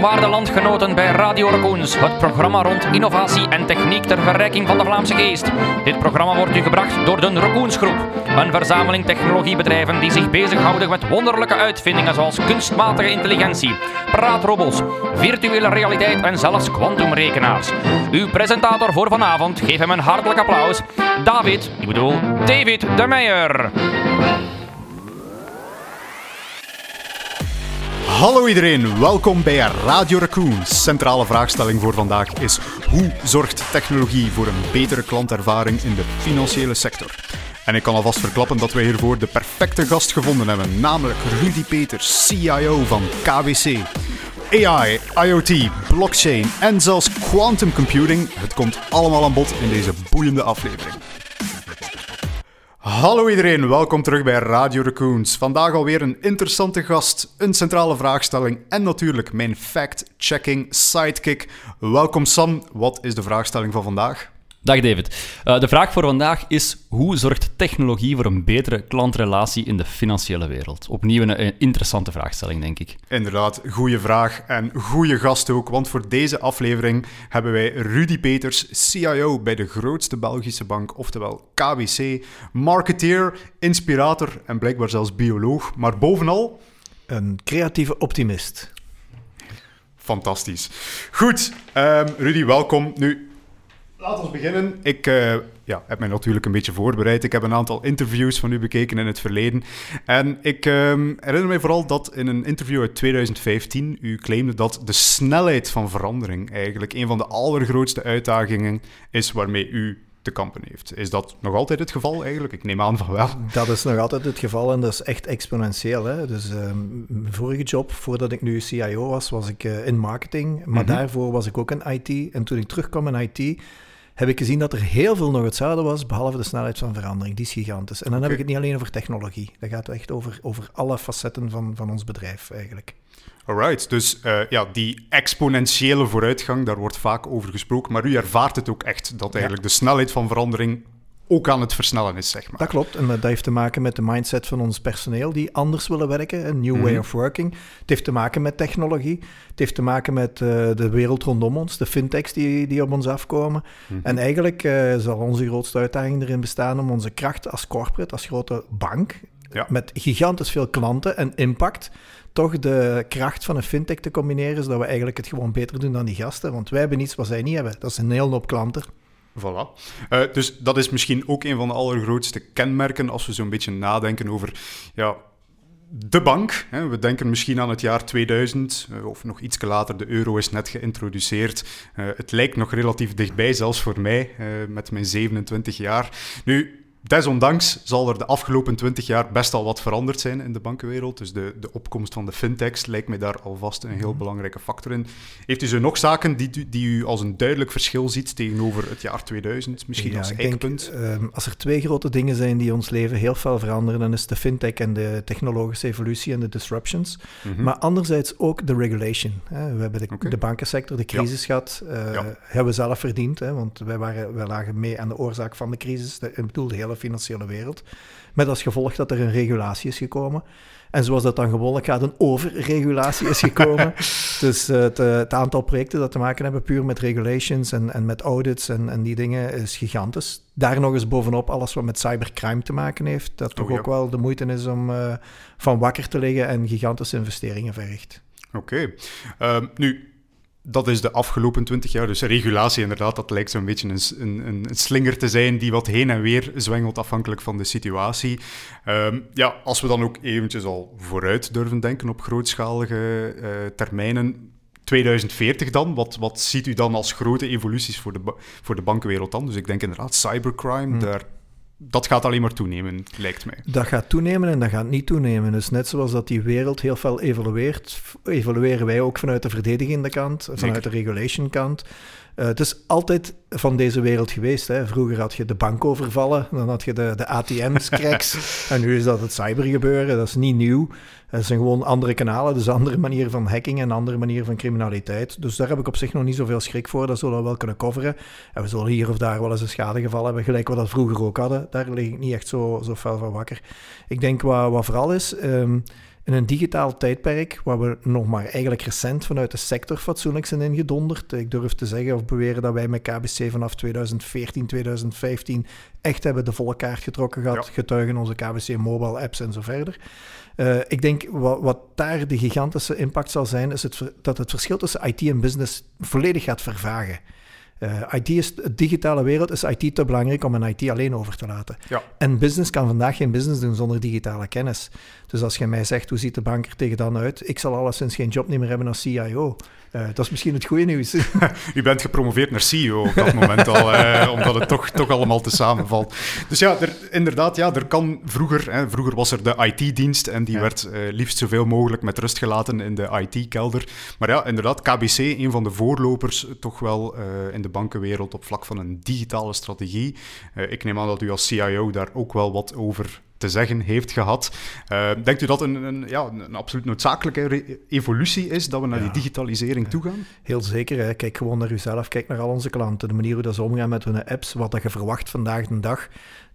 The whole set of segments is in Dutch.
Waarde landgenoten bij Radio Raccoons, het programma rond innovatie en techniek ter verrijking van de Vlaamse geest. Dit programma wordt u gebracht door de Raccoons Groep, een verzameling technologiebedrijven die zich bezighouden met wonderlijke uitvindingen zoals kunstmatige intelligentie, praatrobots, virtuele realiteit en zelfs kwantumrekenaars. Uw presentator voor vanavond, geef hem een hartelijk applaus, David, ik bedoel David de Meijer. Hallo iedereen, welkom bij Radio Raccoons. Centrale vraagstelling voor vandaag is: hoe zorgt technologie voor een betere klantervaring in de financiële sector? En ik kan alvast verklappen dat wij hiervoor de perfecte gast gevonden hebben, namelijk Rudy Peters, CIO van KWC. AI, IoT, blockchain en zelfs quantum computing, het komt allemaal aan bod in deze boeiende aflevering. Hallo iedereen, welkom terug bij Radio Raccoons. Vandaag alweer een interessante gast, een centrale vraagstelling en natuurlijk mijn fact-checking sidekick. Welkom Sam, wat is de vraagstelling van vandaag? Dag David. Uh, de vraag voor vandaag is: hoe zorgt technologie voor een betere klantrelatie in de financiële wereld? Opnieuw een interessante vraagstelling, denk ik. Inderdaad, goede vraag en goede gast ook, want voor deze aflevering hebben wij Rudy Peters, CIO bij de grootste Belgische bank, oftewel KBC, marketeer, inspirator en blijkbaar zelfs bioloog, maar bovenal een creatieve optimist. Fantastisch. Goed, um, Rudy, welkom. Nu, Laten we beginnen. Ik uh, ja, heb mij natuurlijk een beetje voorbereid. Ik heb een aantal interviews van u bekeken in het verleden. En ik uh, herinner mij vooral dat in een interview uit 2015 u claimde dat de snelheid van verandering eigenlijk een van de allergrootste uitdagingen is waarmee u te kampen heeft. Is dat nog altijd het geval eigenlijk? Ik neem aan van wel. Dat is nog altijd het geval en dat is echt exponentieel. Hè? Dus uh, mijn vorige job, voordat ik nu CIO was, was ik uh, in marketing. Maar mm -hmm. daarvoor was ik ook in IT. En toen ik terugkwam in IT heb ik gezien dat er heel veel nog hetzelfde was, behalve de snelheid van verandering. Die is gigantisch. En dan okay. heb ik het niet alleen over technologie. Dat gaat echt over, over alle facetten van, van ons bedrijf eigenlijk. Alright, dus uh, ja, die exponentiële vooruitgang, daar wordt vaak over gesproken. Maar u ervaart het ook echt, dat eigenlijk ja. de snelheid van verandering ook aan het versnellen is, zeg maar. Dat klopt. En dat heeft te maken met de mindset van ons personeel die anders willen werken. Een new -hmm. way of working. Het heeft te maken met technologie. Het heeft te maken met uh, de wereld rondom ons, de fintechs die, die op ons afkomen. -hmm. En eigenlijk uh, zal onze grootste uitdaging erin bestaan om onze kracht als corporate, als grote bank, ja. met gigantisch veel klanten en impact, toch de kracht van een fintech te combineren, zodat we eigenlijk het gewoon beter doen dan die gasten. Want wij hebben iets wat zij niet hebben. Dat is een hele hoop klanten. Voilà. Uh, dus dat is misschien ook een van de allergrootste kenmerken als we zo'n beetje nadenken over ja, de bank. Hè. We denken misschien aan het jaar 2000 uh, of nog iets later. De euro is net geïntroduceerd. Uh, het lijkt nog relatief dichtbij, zelfs voor mij, met mijn 27 jaar. Nu, Desondanks zal er de afgelopen 20 jaar best al wat veranderd zijn in de bankenwereld. Dus de, de opkomst van de fintechs lijkt mij daar alvast een heel belangrijke factor in. Heeft u zo nog zaken die, die u als een duidelijk verschil ziet tegenover het jaar 2000? Misschien ja, als ik eikpunt? Um, als er twee grote dingen zijn die ons leven heel veel veranderen, dan is de fintech en de technologische evolutie en de disruptions. Mm -hmm. Maar anderzijds ook de regulation. Hè. We hebben de, okay. de bankensector, de crisis ja. gehad. Uh, ja. Hebben we zelf verdiend, hè, want wij, waren, wij lagen mee aan de oorzaak van de crisis. De, ik bedoel, de hele financiële wereld. Met als gevolg dat er een regulatie is gekomen. En zoals dat dan gewoonlijk gaat, een overregulatie is gekomen. dus uh, het, het, aantal projecten dat te maken hebben puur met regulations en, en met audits en, en, die dingen is gigantisch. Daar nog eens bovenop alles wat met cybercrime te maken heeft, dat toch oh, ja. ook wel de moeite is om uh, van wakker te liggen en gigantische investeringen verricht. Oké. Okay. Uh, nu, dat is de afgelopen twintig jaar. Dus regulatie, inderdaad, dat lijkt zo'n beetje een, een, een, slinger te zijn die wat heen en weer zwengelt afhankelijk van de situatie. Um, ja, als we dan ook eventjes al vooruit durven denken op grootschalige uh, termijnen. 2040 dan, wat, wat ziet u dan als grote evoluties voor de, voor de bankenwereld dan? Dus ik denk inderdaad cybercrime, hmm. daar dat gaat alleen maar toenemen, lijkt mij. Dat gaat toenemen en dat gaat niet toenemen. Dus net zoals dat die wereld heel veel evolueert, evolueren wij ook vanuit de verdedigende kant, vanuit Zeker. de regulation kant. Uh, het is altijd van deze wereld geweest. Hè. Vroeger had je de bankovervallen, dan had je de, de ATM-cracks. en nu is dat het cybergebeuren, dat is niet nieuw. Het zijn gewoon andere kanalen, dus andere manieren van hacking en andere manieren van criminaliteit. Dus daar heb ik op zich nog niet zoveel schrik voor. Dat zullen we wel kunnen coveren. En we zullen hier of daar wel eens een schadegeval hebben, gelijk we dat vroeger ook hadden. Daar lig ik niet echt zo, zo fel van wakker. Ik denk wat, wat vooral is... Um, In een digitaal tijdperk, waar we nog maar eigenlijk recent vanuit de sector fatsoenlijk zijn ingedonderd. Ik durf te zeggen of beweren dat wij met KBC vanaf 2014, 2015 echt hebben de volle kaart getrokken gehad. Getuigen onze KBC mobile apps en zo verder. Uh, ik denk wat, wat, daar de gigantische impact zal zijn, is het, dat het verschil tussen IT en business volledig gaat vervagen. Uh, IT is, de digitale wereld is IT te belangrijk om een IT alleen over te laten. Ja. En business kan vandaag geen business doen zonder digitale kennis. Dus als je mij zegt, hoe ziet de bank er tegen dan uit? Ik zal alleszins geen job meer hebben als CIO. Uh, dat is misschien het goede nieuws. U bent gepromoveerd naar CEO op dat moment al, uh, omdat het toch, toch allemaal te samenvalt. Dus ja, er, inderdaad, ja, er kan vroeger, hè, vroeger was er de IT-dienst en die werd uh, liefst zoveel mogelijk met rust gelaten in de IT-kelder. Maar ja, inderdaad, KBC, een van de voorlopers toch wel in de bankenwereld op vlak van een digitale strategie. ik neem aan dat u als CIO daar ook wel wat over te zeggen heeft gehad. Uh, denkt u dat een, een, ja, een absoluut noodzakelijke evolutie is, dat we naar die digitalisering toe gaan? Heel zeker. Hè. Kijk gewoon naar uzelf, kijk naar al onze klanten. De manier hoe dat ze omgaan met hun apps, wat dat je verwacht vandaag de dag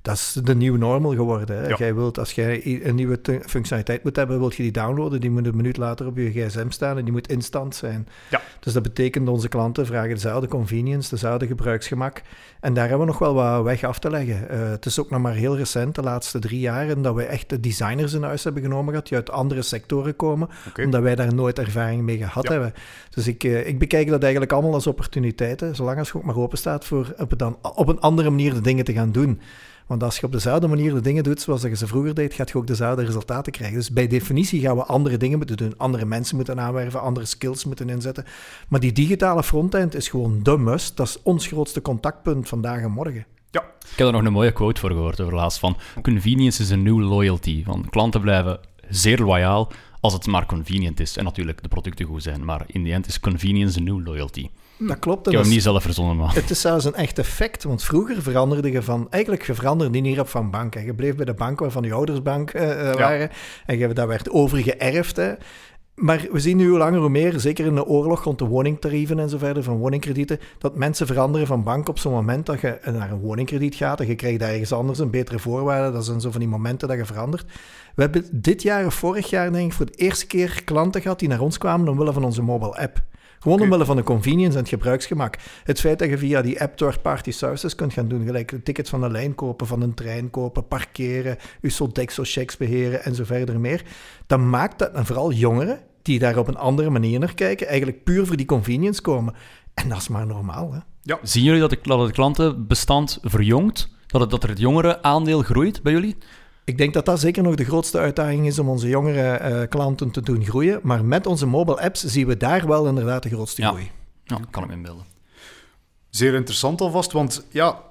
dat is de nieuwe normal geworden. Hè? Jij wilt, als jij een nieuwe functionaliteit moet hebben, wil je die downloaden. Die moet een minuut later op je gsm staan en die moet instant zijn. Ja. Dus dat betekent onze klanten vragen dezelfde convenience, dezelfde gebruiksgemak. En daar hebben we nog wel wat weg af te leggen. Uh, het is ook nog maar heel recent, de laatste drie jaar, dat we echt de designers in huis hebben genomen gehad, die uit andere sectoren komen, okay. omdat wij daar nooit ervaring mee gehad ja. hebben. Dus ik, uh, ik bekijk dat eigenlijk allemaal als opportuniteiten, zolang als je ook maar open staat voor op, dan, op een andere manier de dingen te gaan doen. Want als je op dezelfde manier de dingen doet zoals je ze vroeger deed, gaat je ook dezelfde resultaten krijgen. Dus bij definitie gaan we andere dingen moeten doen. Andere mensen moeten aanwerven, andere skills moeten inzetten. Maar die digitale frontend is gewoon de must. Dat is ons grootste contactpunt vandaag en morgen. Ja. Ik heb er nog een mooie quote voor gehoord over laatst van convenience is a new loyalty. Van klanten blijven zeer loyaal als het maar convenient is. En natuurlijk de producten goed zijn, maar in die end is convenience a new loyalty. Dat klopt. Ik heb hem niet zelf verzonnen, maar... Het is zelfs een echt effect, want vroeger veranderde je van... Eigenlijk, je veranderde niet op van bank. Hè. Je bleef bij de bank waarvan je ouders bank uh, waren. Ja. En je, dat werd overgeërfd. Hè. Maar we zien nu hoe langer hoe meer, zeker in de oorlog rond de woningtarieven en zo verder, van woningkredieten, dat mensen veranderen van bank op zo'n moment dat je naar een woningkrediet gaat en je krijgt ergens anders een betere voorwaarde. Dat zijn zo van die momenten dat je verandert. We hebben dit jaar of vorig jaar, denk ik, voor de eerste keer klanten gehad die naar ons kwamen omwille van onze mobile app. Gewoon omwille van de convenience en het gebruiksgemak. Het feit dat je via die app third-party services kunt gaan doen, gelijk tickets van de lijn kopen, van een trein kopen, parkeren, je Sodexo-checks beheren en zo verder meer, dat maakt dat, en vooral jongeren, die daar op een andere manier naar kijken, eigenlijk puur voor die convenience komen. En dat is maar normaal. Hè? Ja. Zien jullie dat, de, dat het klantenbestand verjongt? Dat, het, dat er het jongere aandeel groeit bij jullie? Ik denk dat dat zeker nog de grootste uitdaging is om onze jongere uh, klanten te doen groeien. Maar met onze mobile apps zien we daar wel inderdaad de grootste ja. groei. Ja, kan ik me inbeelden. Zeer interessant alvast, want ja,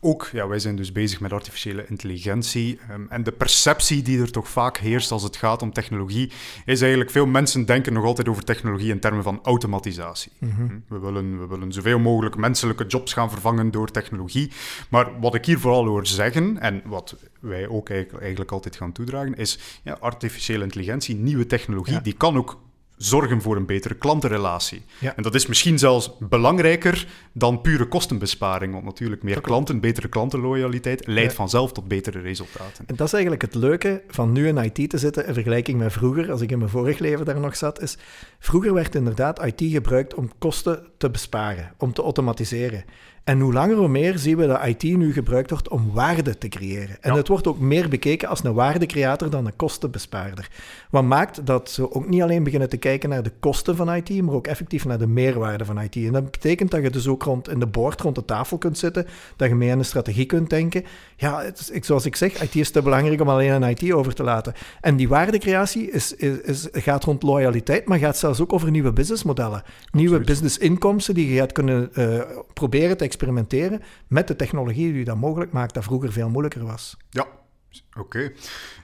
ook, ja, wij zijn dus bezig met artificiële intelligentie. Um, en de perceptie die er toch vaak heerst als het gaat om technologie, is eigenlijk veel mensen denken nog altijd over technologie in termen van automatisatie. Mm -hmm. we, willen, we willen zoveel mogelijk menselijke jobs gaan vervangen door technologie. Maar wat ik hier vooral hoor zeggen, en wat wij ook eigenlijk, eigenlijk altijd gaan toedragen, is ja, artificiële intelligentie, nieuwe technologie, ja. die kan ook zorgen voor een betere klantenrelatie. Ja. En dat is misschien zelfs belangrijker dan pure kostenbesparing. Want natuurlijk, meer klanten, betere klantenloyaliteit leidt ja. vanzelf tot betere resultaten. En dat is eigenlijk het leuke van nu in IT te zitten in vergelijking met vroeger, als ik in mijn vorig leven daar nog zat, is vroeger werd inderdaad IT gebruikt om kosten te besparen, om te automatiseren. En hoe langer hoe meer zien we dat IT nu gebruikt wordt om waarde te creëren. En ja. het wordt ook meer bekeken als een waardecreator dan een kostenbespaarder. Wat maakt dat ze ook niet alleen beginnen te kijken naar de kosten van IT, maar ook effectief naar de meerwaarde van IT. En dat betekent dat je dus ook rond in de boord, rond de tafel kunt zitten, dat je mee aan de strategie kunt denken. Ja, het is, zoals ik zeg, IT is te belangrijk om alleen aan IT over te laten. En die waardecreatie is, is, is, gaat rond loyaliteit, maar gaat zelfs ook over nieuwe businessmodellen. Nieuwe businessinkomsten die je gaat kunnen uh, proberen te experimenteren met de technologie die dat mogelijk maakt, dat vroeger veel moeilijker was. Ja, oké.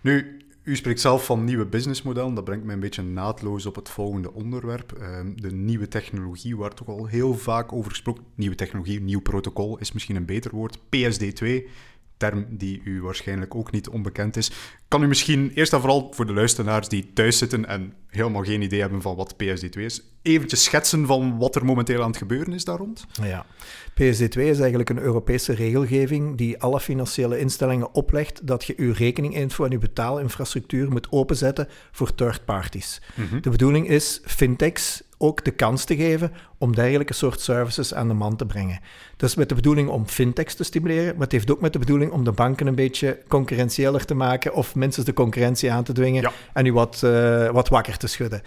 Nu, u spreekt zelf van nieuwe businessmodellen. Dat brengt mij een beetje naadloos op het volgende onderwerp. Uh, de nieuwe technologie, waar toch al heel vaak over gesproken Nieuwe technologie, nieuw protocol is misschien een beter woord. PSD2, term die u waarschijnlijk ook niet onbekend is. kan u misschien eerst en vooral voor de luisteraars die thuis zitten en helemaal geen idee hebben van wat PSD2 is, eventjes schetsen van wat er momenteel aan het gebeuren is daar rond? Ja, PSD2 is eigenlijk een Europese regelgeving die alle financiële instellingen oplegt dat je je rekeninginfo en je betaalinfrastructuur moet openzetten voor third parties. Mhm. De bedoeling is fintechs ook de kans te geven om dergelijke soort services aan de man te brengen. Dus met de bedoeling om fintechs te stimuleren, maar het heeft ook met de bedoeling om de banken een beetje concurrentieeler te maken of minstens de concurrentie aan te dwingen en u wat, uh, wat wakker te te.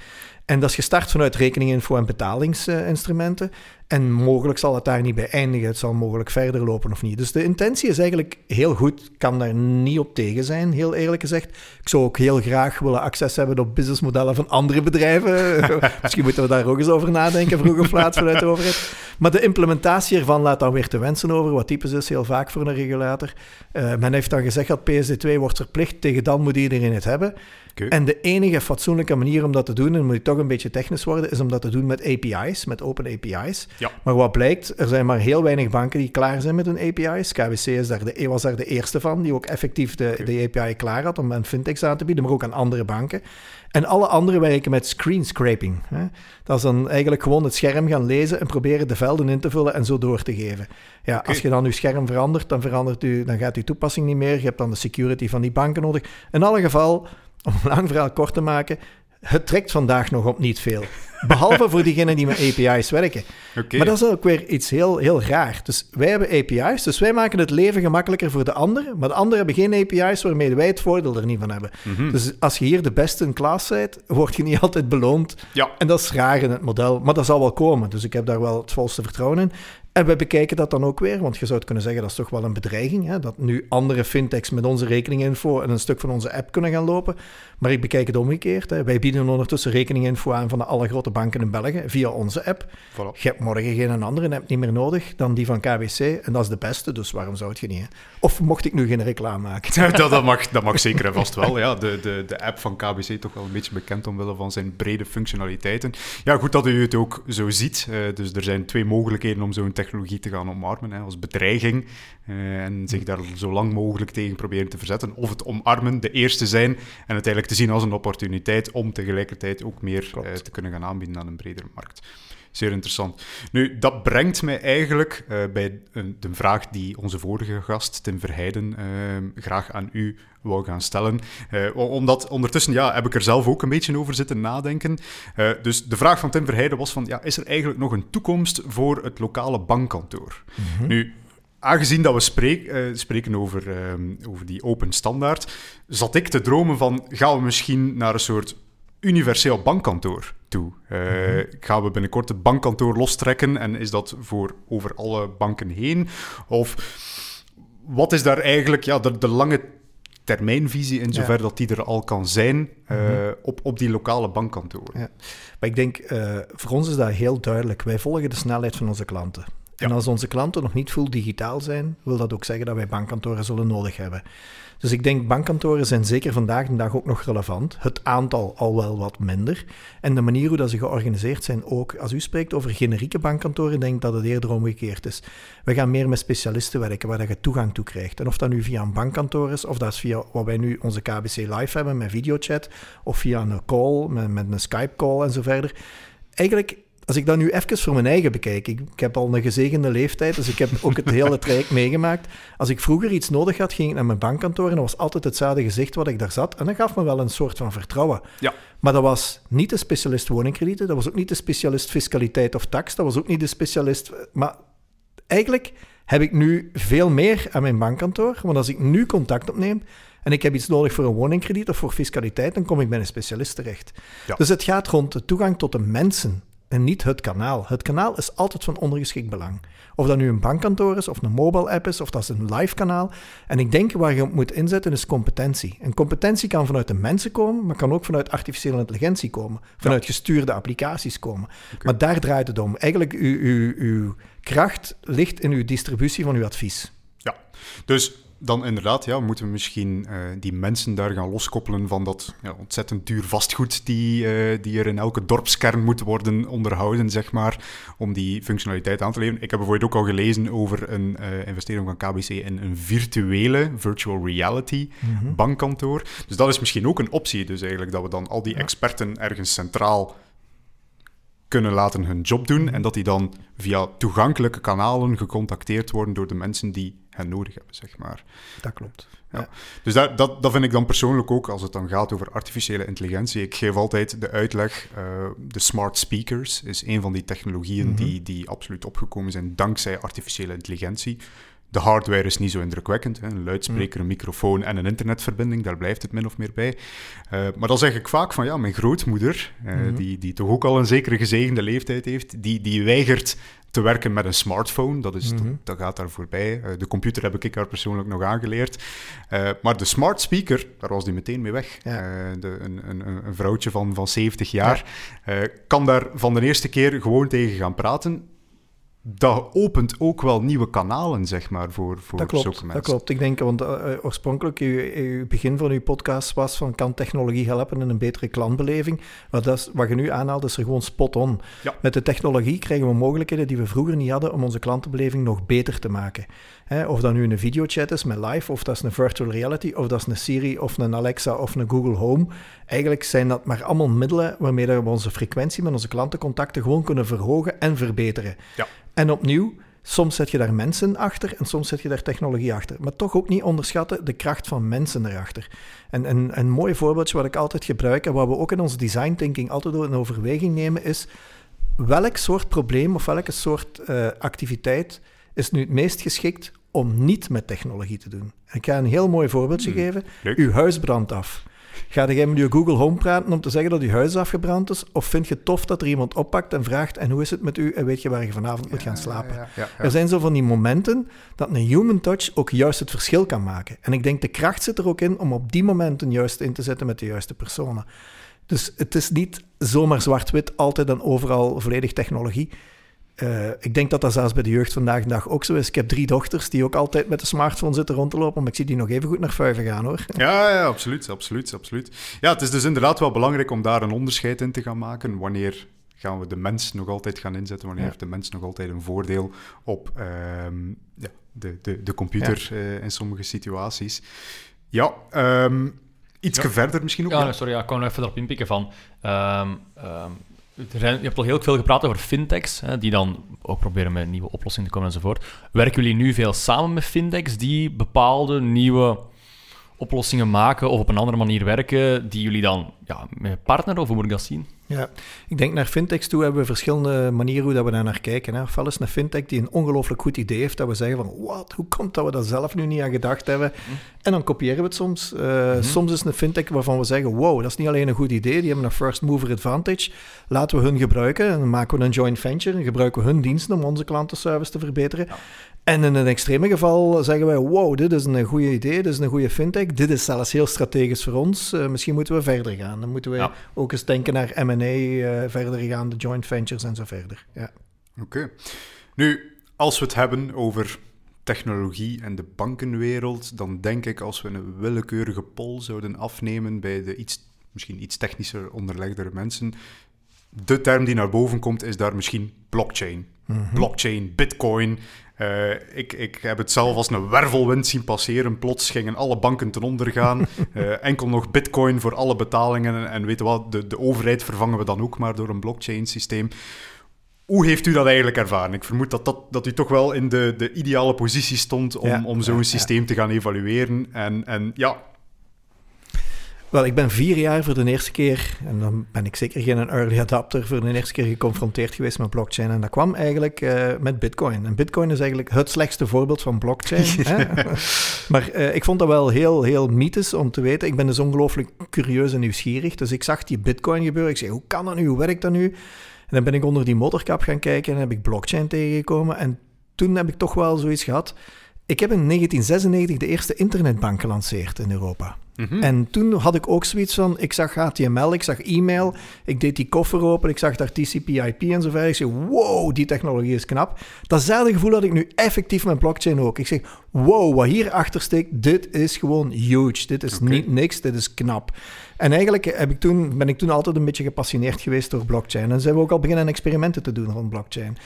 En dat is gestart vanuit rekeninginfo en betalingsinstrumenten. En mogelijk zal het daar niet bij eindigen. Het zal mogelijk verder lopen of niet. Dus de intentie is eigenlijk heel goed. Ik kan daar niet op tegen zijn, heel eerlijk gezegd. Ik zou ook heel graag willen access hebben op businessmodellen van andere bedrijven. Misschien moeten we daar ook eens over nadenken, vroeg of laat, vanuit de overheid. Maar de implementatie ervan laat dan weer te wensen over. Wat typisch is heel vaak voor een regulator. Uh, men heeft dan gezegd dat PSD2 wordt verplicht. Tegen dan moet iedereen het hebben. En de enige fatsoenlijke manier om dat te doen, en moet je toch een beetje technisch worden, is om dat te doen met API's, met open API's. Ja. Maar wat blijkt, er zijn maar heel weinig banken die klaar zijn met hun API's. KWC is daar de, was daar de eerste van, die ook effectief de, de API klaar had om aan fintechs aan te bieden, maar ook aan andere banken. En alle anderen werken met screen scraping. Hè. Dat is dan eigenlijk gewoon het scherm gaan lezen en proberen de velden in te vullen en zo door te geven. Ja, Als je dan je scherm verandert, dan, verandert u, dan gaat je toepassing niet meer. Je hebt dan de security van die banken nodig. In alle geval, om een lang verhaal kort te maken, het trekt vandaag nog op niet veel. Behalve voor diegenen die met API's werken. Maar dat is ook weer iets heel, heel raar. Dus wij hebben API's, dus wij maken het leven gemakkelijker voor de anderen, maar de anderen hebben geen API's waarmee wij het voordeel er niet van hebben. Mhm. Dus als je hier de beste in klas bent, word je niet altijd beloond. Ja. En dat is raar in het model, maar dat zal wel komen. Dus ik heb daar wel het volste vertrouwen in. En we bekijken dat dan ook weer, want je zou het kunnen zeggen dat is toch wel een bedreiging, hè? dat nu andere fintechs met onze rekeninginfo en een stuk van onze app kunnen gaan lopen. Maar ik bekijk het omgekeerd. Hè. Wij bieden ondertussen rekeninginfo aan van alle grote banken in België via onze app. Voilà. Je hebt morgen geen andere app niet meer nodig dan die van KBC en dat is de beste, dus waarom zou het je niet? Of mocht ik nu geen reclame maken? dat, dat, mag, dat mag zeker en vast wel. Ja. De, de, de app van KBC toch wel een beetje bekend omwille van zijn brede functionaliteiten. Ja, goed dat u het ook zo ziet. Uh, dus er zijn twee mogelijkheden om zo'n technologie te gaan omarmen. Hè, als bedreiging uh, en zich daar zo lang mogelijk tegen proberen te verzetten. Of het omarmen, de eerste zijn en het eigenlijk te zien als een opportuniteit om tegelijkertijd ook meer uh, te kunnen gaan aanbieden aan een bredere markt. Zeer interessant. Nu, dat brengt mij eigenlijk uh, bij de vraag die onze vorige gast, Tim Verheijden, uh, graag aan u wou gaan stellen. Uh, omdat ondertussen ja, heb ik er zelf ook een beetje over zitten nadenken. dus de vraag van Tim Verheijden was van, ja, is er eigenlijk nog een toekomst voor het lokale bankkantoor? Mhm. Nu, aangezien dat we spreek, spreken over, over die open standaard, zat ik te dromen van, gaan we misschien naar een soort universeel bankkantoor toe. Uh, Gaan we binnenkort het bankkantoor lostrekken en is dat voor over alle banken heen? Of wat is daar eigenlijk ja, de, de lange termijnvisie in zover dat die er al kan zijn uh, op, op die lokale bankkantoren? Ja. Maar ik denk, uh, voor ons is dat heel duidelijk. Wij volgen de snelheid van onze klanten. En als onze klanten nog niet full digitaal zijn, wil dat ook zeggen dat wij bankkantoren zullen nodig hebben. Dus ik denk bankkantoren zijn zeker vandaag de dag ook nog relevant. Het aantal al wel wat minder. En de manier hoe dat ze georganiseerd zijn ook. Als u spreekt over generieke bankkantoren, denk ik dat het eerder omgekeerd is. We gaan meer met specialisten werken, waar je toegang toe krijgt. En of dat nu via een bankkantoor is, of dat is via wat wij nu onze KBC Live hebben met videochat, of via een call, met, met een Skype-call en zo verder. Eigenlijk als ik dat nu even voor mijn eigen bekijk, ik, ik, heb al een gezegende leeftijd, dus ik heb ook het hele traject meegemaakt. Als ik vroeger iets nodig had, ging ik naar mijn bankkantoor en dat was altijd hetzelfde gezicht wat ik daar zat. En dat gaf me wel een soort van vertrouwen. Ja. Maar dat was niet de specialist woningkredieten, dat was ook niet de specialist fiscaliteit of tax, dat was ook niet de specialist... Maar eigenlijk heb ik nu veel meer aan mijn bankkantoor, want als ik nu contact opneem, en ik heb iets nodig voor een woningkrediet of voor fiscaliteit, dan kom ik bij een specialist terecht. Ja. Dus het gaat rond de toegang tot de mensen en niet het kanaal. Het kanaal is altijd van ondergeschikt belang. Of dat nu een bankkantoor is, of een mobile app is, of dat is een live kanaal. En ik denk waar je op moet inzetten is competentie. En competentie kan vanuit de mensen komen, maar kan ook vanuit artificiële intelligentie komen. Vanuit gestuurde applicaties komen. Maar daar draait het om. Eigenlijk, uw, uw, uw kracht ligt in uw distributie van uw advies. Ja, dus dan inderdaad ja, moeten we misschien uh, die mensen daar gaan loskoppelen van dat ja, ontzettend duur vastgoed die, uh, die er in elke dorpskern moet worden onderhouden, zeg maar, om die functionaliteit aan te leveren. Ik heb bijvoorbeeld ook al gelezen over een uh, investering van KBC in een virtuele, virtual reality mm-hmm. bankkantoor. Dus dat is misschien ook een optie, dus eigenlijk dat we dan al die experten ergens centraal kunnen laten hun job doen en dat die dan via toegankelijke kanalen gecontacteerd worden door de mensen die nodig hebben, zeg maar. Dat klopt. Ja. Dus dat, dat, dat vind ik dan persoonlijk ook als het dan gaat over artificiële intelligentie. Ik geef altijd de uitleg, uh, de smart speakers is een van die technologieën mhm. die, die absoluut opgekomen zijn dankzij artificiële intelligentie. De hardware is niet zo indrukwekkend. Hè? Een luidspreker, mm. een microfoon en een internetverbinding, daar blijft het min of meer bij. Uh, maar dan zeg ik vaak van ja, mijn grootmoeder, uh, mm -hmm. die, die toch ook al een zekere gezegende leeftijd heeft, die, die weigert te werken met een smartphone. Dat, is, mm -hmm. dat, dat, gaat daar voorbij. Uh, de computer heb ik haar persoonlijk nog aangeleerd. maar de smart speaker, daar was die meteen mee weg. Ja. De, een, een, een, vrouwtje van, van 70 jaar ja. kan daar van de eerste keer gewoon tegen gaan praten dat opent ook wel nieuwe kanalen, zeg maar, voor, voor dat klopt, zulke mensen. Dat klopt. Ik denk, want uh, oorspronkelijk, uw, begin van uw podcast was van kan technologie helpen in een betere klantbeleving? Wat, dat is, wat je nu aanhaalt, is er gewoon spot on. Ja. Met de technologie krijgen we mogelijkheden die we vroeger niet hadden om onze klantenbeleving nog beter te maken. Hè, of dat nu een videochat is met live, of dat is een virtual reality, of dat is een Siri, of een Alexa, of een Google Home. Eigenlijk zijn dat maar allemaal middelen waarmee we onze frequentie met onze klantencontacten gewoon kunnen verhogen en verbeteren. Ja. En opnieuw, soms zet je daar mensen achter en soms zet je daar technologie achter. Maar toch ook niet onderschatten de kracht van mensen erachter. En een, een mooi voorbeeldje wat ik altijd gebruik en wat we ook in onze design thinking altijd in overweging nemen is welk soort probleem of welke soort uh, activiteit is nu het meest geschikt om niet met technologie te doen. Ik ga een heel mooi voorbeeldje Hmm, geven. leuk. Uw huis brandt af. Ga jij met je Google Home praten om te zeggen dat uw huis afgebrand is? Of vind je het tof dat er iemand oppakt en vraagt: En hoe is het met u? En weet je waar je vanavond moet gaan slapen? Ja, ja, ja. Er zijn zo van die momenten dat een human touch ook juist het verschil kan maken. En ik denk de kracht zit er ook in om op die momenten juist in te zetten met de juiste personen. Dus het is niet zomaar zwart-wit, altijd en overal volledig technologie. Uh, ik denk dat dat zelfs bij de jeugd vandaag de dag ook zo is. Ik heb drie dochters die ook altijd met de smartphone zitten rond te lopen, maar ik zie die nog even goed naar vuiven gaan hoor. Ja, ja, absoluut, absoluut, absoluut. Ja, het is dus inderdaad wel belangrijk om daar een onderscheid in te gaan maken. Wanneer gaan we de mens nog altijd gaan inzetten? Wanneer Ja. heeft de mens nog altijd een voordeel op ehm, ja, de, de, de computer eh, in sommige situaties? Ja, ehm iets Ja. verder misschien ook. Ja, sorry, ja, ik er even erop inpikken van... ehm, ehm, er zijn- je hebt al heel veel gepraat over fintechs, hè, die dan ook proberen met nieuwe oplossingen te komen enzovoort. Werken jullie nu veel samen met fintechs die bepaalde nieuwe oplossingen maken of op een andere manier werken, die jullie dan ja, met partneren, of hoe moet ik dat zien? Ja, ik denk naar fintechs toe hebben we verschillende manieren hoe dat we daar naar kijken. Hè. Ofwel is een fintech die een ongelooflijk goed idee heeft, dat we zeggen van, wat, hoe komt dat we daar zelf nu niet aan gedacht hebben? En dan kopiëren we het soms. Eh, Soms is een fintech waarvan we zeggen, wow, dat is niet alleen een goed idee, die hebben een first mover advantage. Laten we hun gebruiken en dan maken we een joint venture en gebruiken we hun diensten om onze klantenservice te verbeteren. En in een extreme geval zeggen wij, wow, dit is een goede idee, dit is een goede fintech, dit is zelfs heel strategisch voor ons, Eh, misschien moeten we verder gaan. Dan moeten we Ja. ook eens denken naar M&A, eh, verder gaan, de joint ventures en zo verder. Ja. Oké. Nu, als we het hebben over technologie en de bankenwereld, dan denk ik als we een willekeurige poll zouden afnemen bij de iets, misschien iets technischer onderlegdere mensen, de term die naar boven komt is daar misschien blockchain. Blockchain, bitcoin. Eh, ik, ik heb het zelf als een wervelwind zien passeren. Plots gingen alle banken ten onder gaan. Eh, enkel nog bitcoin voor alle betalingen. En, en weet je wat, de, de overheid vervangen we dan ook maar door een blockchain systeem. Hoe heeft u dat eigenlijk ervaren? Ik vermoed dat, dat, dat u toch wel in de, de ideale positie stond om, Ja, om zo'n ja, systeem te gaan evalueren. En, en ja, Wel, ik ben vier jaar voor de eerste keer, en dan ben ik zeker geen early adapter, voor de eerste keer geconfronteerd geweest met blockchain. En dat kwam eigenlijk eh, met bitcoin. En bitcoin is eigenlijk het slechtste voorbeeld van blockchain. hè? Maar eh, ik vond dat wel heel, heel mythisch om te weten. Ik ben dus ongelooflijk curieus en nieuwsgierig. Dus ik zag die bitcoin gebeuren. Ik zei, hoe kan dat nu? Hoe werkt dat nu? En dan ben ik onder die motorkap gaan kijken en heb ik blockchain tegengekomen. En toen heb ik toch wel zoiets gehad. Ik heb in 1996 de eerste internetbank gelanceerd in Europa. Mhm. En toen had ik ook zoiets van, ik zag HTML, ik zag e-mail, ik deed die koffer open, ik zag daar TCP/IP en zo verder. Ik zei, wow, die technologie is knap. Datzelfde gevoel had ik nu effectief met blockchain ook. Ik zeg, wow, wat hierachter steekt, dit is gewoon huge. Dit is niet niks, dit is knap. En eigenlijk heb ik toen, ben ik toen altijd een beetje gepassioneerd geweest door blockchain. En zijn we ook al beginnen experimenten te doen rond blockchain.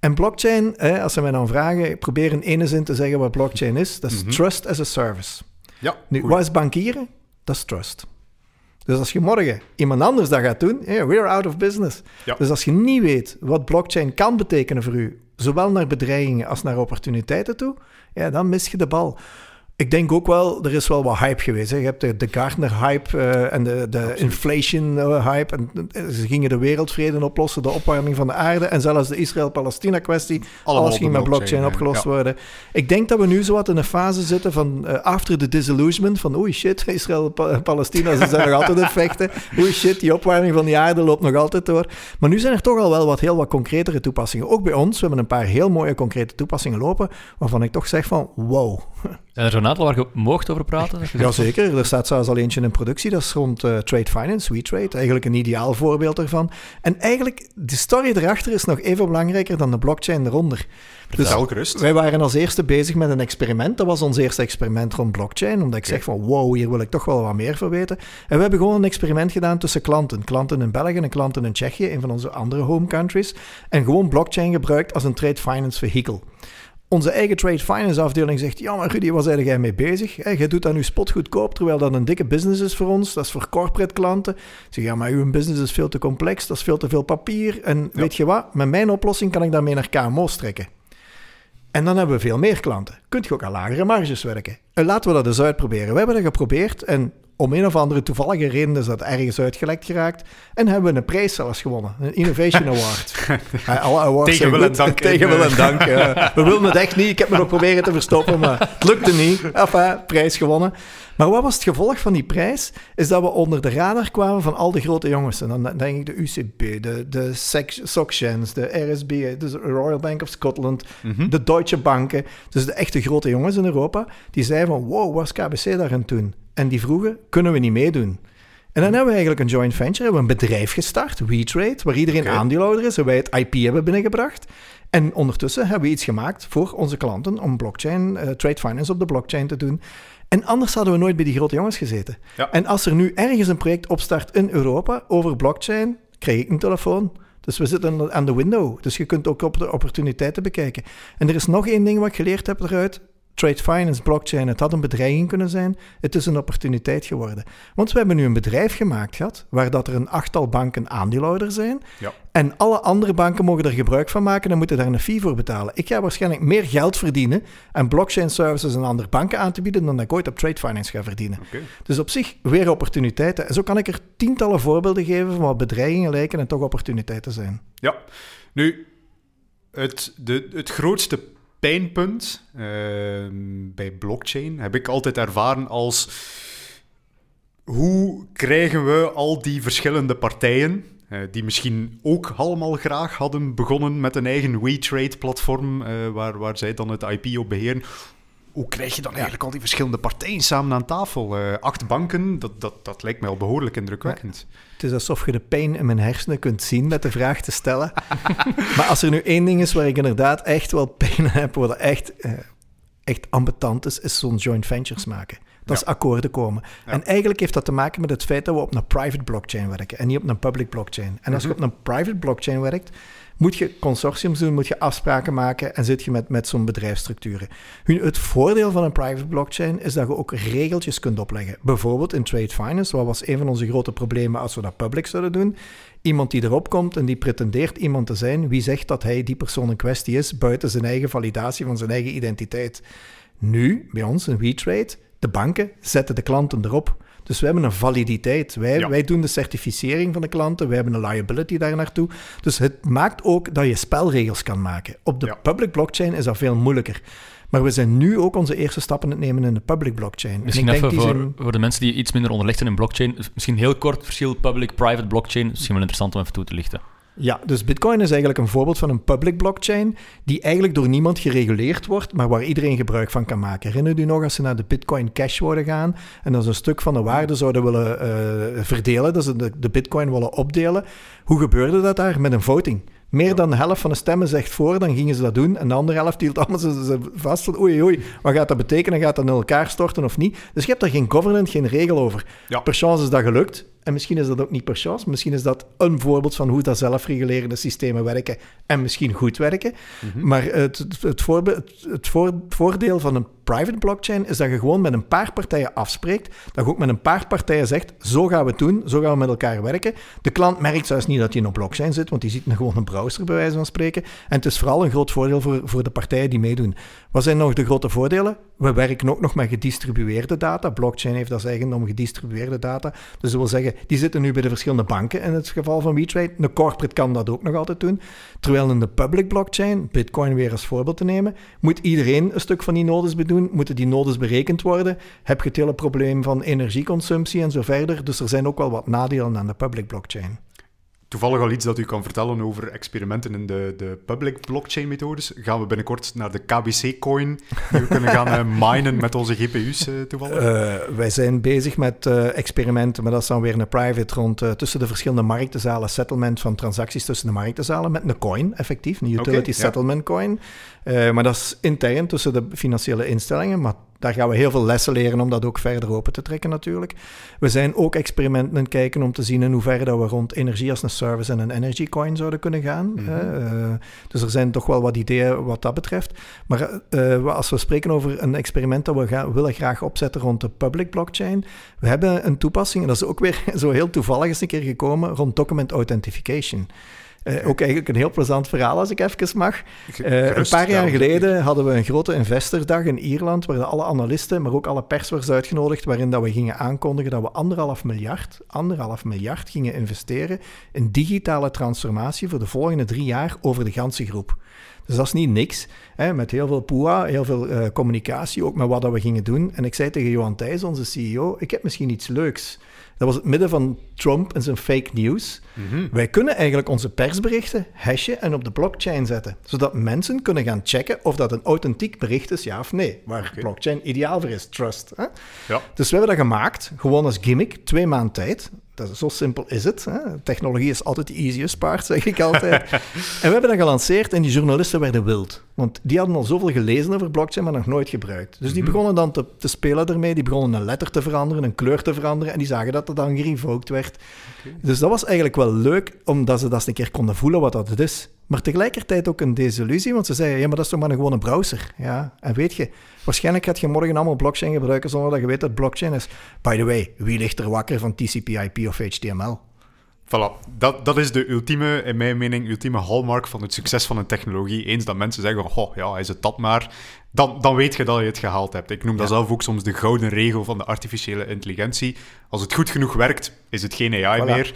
En blockchain, als ze mij dan vragen, ik probeer in ene zin te zeggen wat blockchain is. Dat is mhm. trust as a service. Ja, nu, wat is bankieren? Dat is trust. Dus als je morgen iemand anders dat gaat doen, hey, we're out of business. Dus als je niet weet wat blockchain kan betekenen voor u, zowel naar bedreigingen als naar opportuniteiten toe, ja, dan mis je de bal ik denk ook wel, er is wel wat hype geweest. Hè. Je hebt de, de Gardner-hype uh, en de, de inflation-hype. en ze gingen de wereldvrede oplossen, de opwarming van de aarde. En zelfs de Israël-Palestina-kwestie. Alles ging met blockchain opgelost worden. Ik denk dat we nu zo wat in een fase zitten van uh, after the disillusionment. Van oei shit, Israël-Palestina, ze zijn nog altijd in vechten. Oei shit, die opwarming van die aarde loopt nog altijd door. Maar nu zijn er toch al wel wat heel wat concretere toepassingen. Ook bij ons. We hebben een paar heel mooie concrete toepassingen lopen. Waarvan ik toch zeg van wow. Zijn er zo'n aantal waar je mocht over praten? Jazeker, er staat zelfs al eentje in productie, dat is rond uh, trade finance, WeTrade. Eigenlijk een ideaal voorbeeld ervan. En eigenlijk, de story erachter is nog even belangrijker dan de blockchain eronder. Dus gerust. wij waren als eerste bezig met een experiment. Dat was ons eerste experiment rond blockchain, omdat ik zeg van wow, hier wil ik toch wel wat meer van weten. En we hebben gewoon een experiment gedaan tussen klanten. Klanten in België en klanten in Tsjechië, een van onze andere home countries. En gewoon blockchain gebruikt als een trade finance vehicle onze eigen trade finance afdeling zegt: Ja, maar Rudy, waar zijn jij mee bezig? Jij doet dat nu spotgoedkoop, terwijl dat een dikke business is voor ons. Dat is voor corporate klanten. Ik zeg: Ja, maar uw business is veel te complex, dat is veel te veel papier. En weet je wat? Met mijn oplossing kan ik daarmee naar KMO's trekken. En dan hebben we veel meer klanten. Kunt je ook aan lagere marges werken. En laten we dat eens uitproberen. We hebben dat geprobeerd en om een of andere toevallige reden is dat ergens uitgelekt geraakt. En hebben we een prijs zelfs gewonnen. Een Innovation Award. Alle awards tegen wil en dank. Tegen wil en dank. we wilden het echt niet. Ik heb me nog proberen te verstoppen, maar het lukte niet. Enfin, prijs gewonnen. Maar wat was het gevolg van die prijs? Is dat we onder de radar kwamen van al de grote jongens. En dan denk ik de UCB, de, de SocGens, de RSB, de Royal Bank of Scotland, mhm. de Deutsche Banken. Dus de echte grote jongens in Europa. Die zeiden van, wow, wat is KBC daarin toen? En die vroegen, kunnen we niet meedoen? En dan hebben we eigenlijk een joint venture, hebben we een bedrijf gestart, WeTrade, waar iedereen okay. aandeelhouder is en wij het IP hebben binnengebracht. En ondertussen hebben we iets gemaakt voor onze klanten om blockchain, uh, trade finance op de blockchain te doen. En anders hadden we nooit bij die grote jongens gezeten. En als er nu ergens een project opstart in Europa over blockchain, krijg ik een telefoon. Dus we zitten aan de window. Dus je kunt ook op de opportuniteiten bekijken. En er is nog één ding wat ik geleerd heb eruit trade finance, blockchain, het had een bedreiging kunnen zijn. Het is een opportuniteit geworden. Want we hebben nu een bedrijf gemaakt gehad, waar dat er een achttal banken aandeelhouder zijn. Ja. En alle andere banken mogen er gebruik van maken en moeten daar een fee voor betalen. Ik ga waarschijnlijk meer geld verdienen en blockchain services aan andere banken aan te bieden dan dat ik ooit op trade finance ga verdienen. Dus op zich weer opportuniteiten. En zo kan ik er tientallen voorbeelden geven van wat bedreigingen lijken en toch opportuniteiten zijn. Ja, nu, het, de, het grootste pijnpunt ehm, bij blockchain heb ik altijd ervaren als hoe krijgen we al die verschillende partijen, uh, die misschien ook allemaal graag hadden begonnen met een eigen WeTrade-platform, uh, waar, waar zij dan het IP op beheren, hoe krijg je dan eigenlijk al die verschillende partijen samen aan tafel? Uh, acht banken, dat, dat, dat lijkt mij al behoorlijk indrukwekkend. Het is alsof je de pijn in mijn hersenen kunt zien met de vraag te stellen. maar als er nu één ding is waar ik inderdaad echt wel pijn heb, wat echt, uh, echt ambetant is, is zo'n joint ventures maken. Dat is akkoorden komen. En eigenlijk heeft dat te maken met het feit dat we op een private blockchain werken en niet op een public blockchain. En als je mhm. op een private blockchain werkt, moet je consortiums doen, moet je afspraken maken en zit je met, met zo'n bedrijfsstructuren. Het voordeel van een private blockchain is dat je ook regeltjes kunt opleggen. Bijvoorbeeld in trade finance, wat was een van onze grote problemen als we dat public zouden doen. Iemand die erop komt en die pretendeert iemand te zijn, wie zegt dat hij die persoon in kwestie is, buiten zijn eigen validatie van zijn eigen identiteit. Nu, bij ons in WeTrade, de banken zetten de klanten erop. Dus we hebben een validiteit. Wij, wij doen de certificering van de klanten, wij hebben een liability daar naartoe. Dus het maakt ook dat je spelregels kan maken. Op de public blockchain is dat veel moeilijker. Maar we zijn nu ook onze eerste stappen aan het nemen in de public blockchain. Misschien en ik even voor, voor de mensen die iets minder onderlegd zijn in blockchain, misschien heel kort verschil public-private blockchain, misschien wel interessant om even toe te lichten. Ja, dus Bitcoin is eigenlijk een voorbeeld van een public blockchain die eigenlijk door niemand gereguleerd wordt, maar waar iedereen gebruik van kan maken. Herinner u nog als ze naar de Bitcoin Cash zouden gaan en dan ze een stuk van de waarde zouden willen uh, verdelen, dat ze de, de Bitcoin willen opdelen? Hoe gebeurde dat daar? Met een voting meer dan de helft van de stemmen zegt voor, dan gingen ze dat doen. En de andere helft hield allemaal ze, vast van oei oei, wat gaat dat betekenen? Gaat dat in elkaar storten of niet? Dus je hebt daar geen governance, geen regel over. Ja. Per chance is dat gelukt. En misschien is dat ook niet per chance. Misschien is dat een voorbeeld van hoe dat zelfregulerende systemen werken en misschien goed werken. Mhm. Maar het, het, het, het voordeel van een private blockchain is dat je gewoon met een paar partijen afspreekt. Dat je ook met een paar partijen zegt: zo gaan we het doen, zo gaan we met elkaar werken. De klant merkt zelfs niet dat hij in een blockchain zit, want die ziet gewoon een browser, bij wijze van spreken. En het is vooral een groot voordeel voor, voor de partijen die meedoen. Wat zijn nog de grote voordelen? We werken ook nog met gedistribueerde data. Blockchain heeft als eigendom gedistribueerde data. Dus dat wil zeggen, die zitten nu bij de verschillende banken in het geval van WeTrade. Een corporate kan dat ook nog altijd doen. Terwijl in de public blockchain, Bitcoin weer als voorbeeld te nemen, moet iedereen een stuk van die nodes Moeten die nodes berekend worden? Heb je het hele probleem van energieconsumptie en zo verder. Dus er zijn ook wel wat nadelen aan de public blockchain toevallig al iets dat u kan vertellen over experimenten in de, de public blockchain methodes. Gaan we binnenkort naar de KBC-coin. We kunnen gaan uh, minen met onze GPU's eh, toevallig. Uh, wij zijn bezig met experimenten, maar dat is dan weer een private rond tussen de verschillende marktenzalen, settlement van transacties tussen de marktenzalen met een coin, effectief, een utility settlement coin. Maar dat is intern tussen de financiële instellingen, maar daar gaan we heel veel lessen leren om dat ook verder open te trekken natuurlijk. We zijn ook experimenten aan het kijken om te zien in hoeverre dat we rond energie als een service en een energy coin zouden kunnen gaan. Mhm. Eh, dus er zijn toch wel wat ideeën wat dat betreft. Maar uh, als we spreken over een experiment dat we gaan, willen graag opzetten rond de public blockchain, we hebben een toepassing, en dat is ook weer zo heel toevallig eens een keer gekomen, rond document authentication. Uh, ook eigenlijk een heel plezant verhaal, als ik even mag. Uh, een paar jaar geleden hadden we een grote investordag in Ierland, waar alle analisten, maar ook alle pers was uitgenodigd, waarin dat we gingen aankondigen dat we anderhalf miljard, anderhalf miljard gingen investeren in digitale transformatie voor de volgende drie jaar over de ganse groep. Dus dat is niet niks. Hè, met heel veel poeha, heel veel uh, communicatie, ook met wat dat we gingen doen. En ik zei tegen Johan Thijs, onze CEO, ik heb misschien iets leuks. Dat was het midden van Trump en zijn fake news. Mhm. Wij kunnen eigenlijk onze persberichten hashen en op de blockchain zetten, zodat mensen kunnen gaan checken of dat een authentiek bericht is, ja of nee. Waar blockchain ideaal voor is, trust. Hè? Ja. Dus we hebben dat gemaakt, gewoon als gimmick, twee maanden tijd. Dat is, zo simpel is het. Hè? Technologie is altijd de easiest part, zeg ik altijd. en we hebben dat gelanceerd en die journalisten werden wild. Want die hadden al zoveel gelezen over blockchain, maar nog nooit gebruikt. Dus die mhm. begonnen dan te, te, spelen ermee. Die begonnen een letter te veranderen, een kleur te veranderen. En die zagen dat er dan gerevoked werd. Dus dat was eigenlijk wel leuk, omdat ze dat eens een keer konden voelen wat dat is. Maar tegelijkertijd ook een desillusie, want ze zeiden, ja, maar dat is toch maar een gewone browser. Ja, en weet je, waarschijnlijk gaat je morgen allemaal blockchain gebruiken zonder dat je weet dat blockchain is. By the way, wie ligt er wakker van TCP/IP of HTML? Voilà, dat, dat is de ultieme, in mijn mening, ultieme hallmark van het succes van een technologie. Eens dat mensen zeggen, oh ja, is het dat maar, dan, dan weet je dat je het gehaald hebt. Ik noem dat zelf ook soms de gouden regel van de artificiële intelligentie. Als het goed genoeg werkt, is het geen AI meer.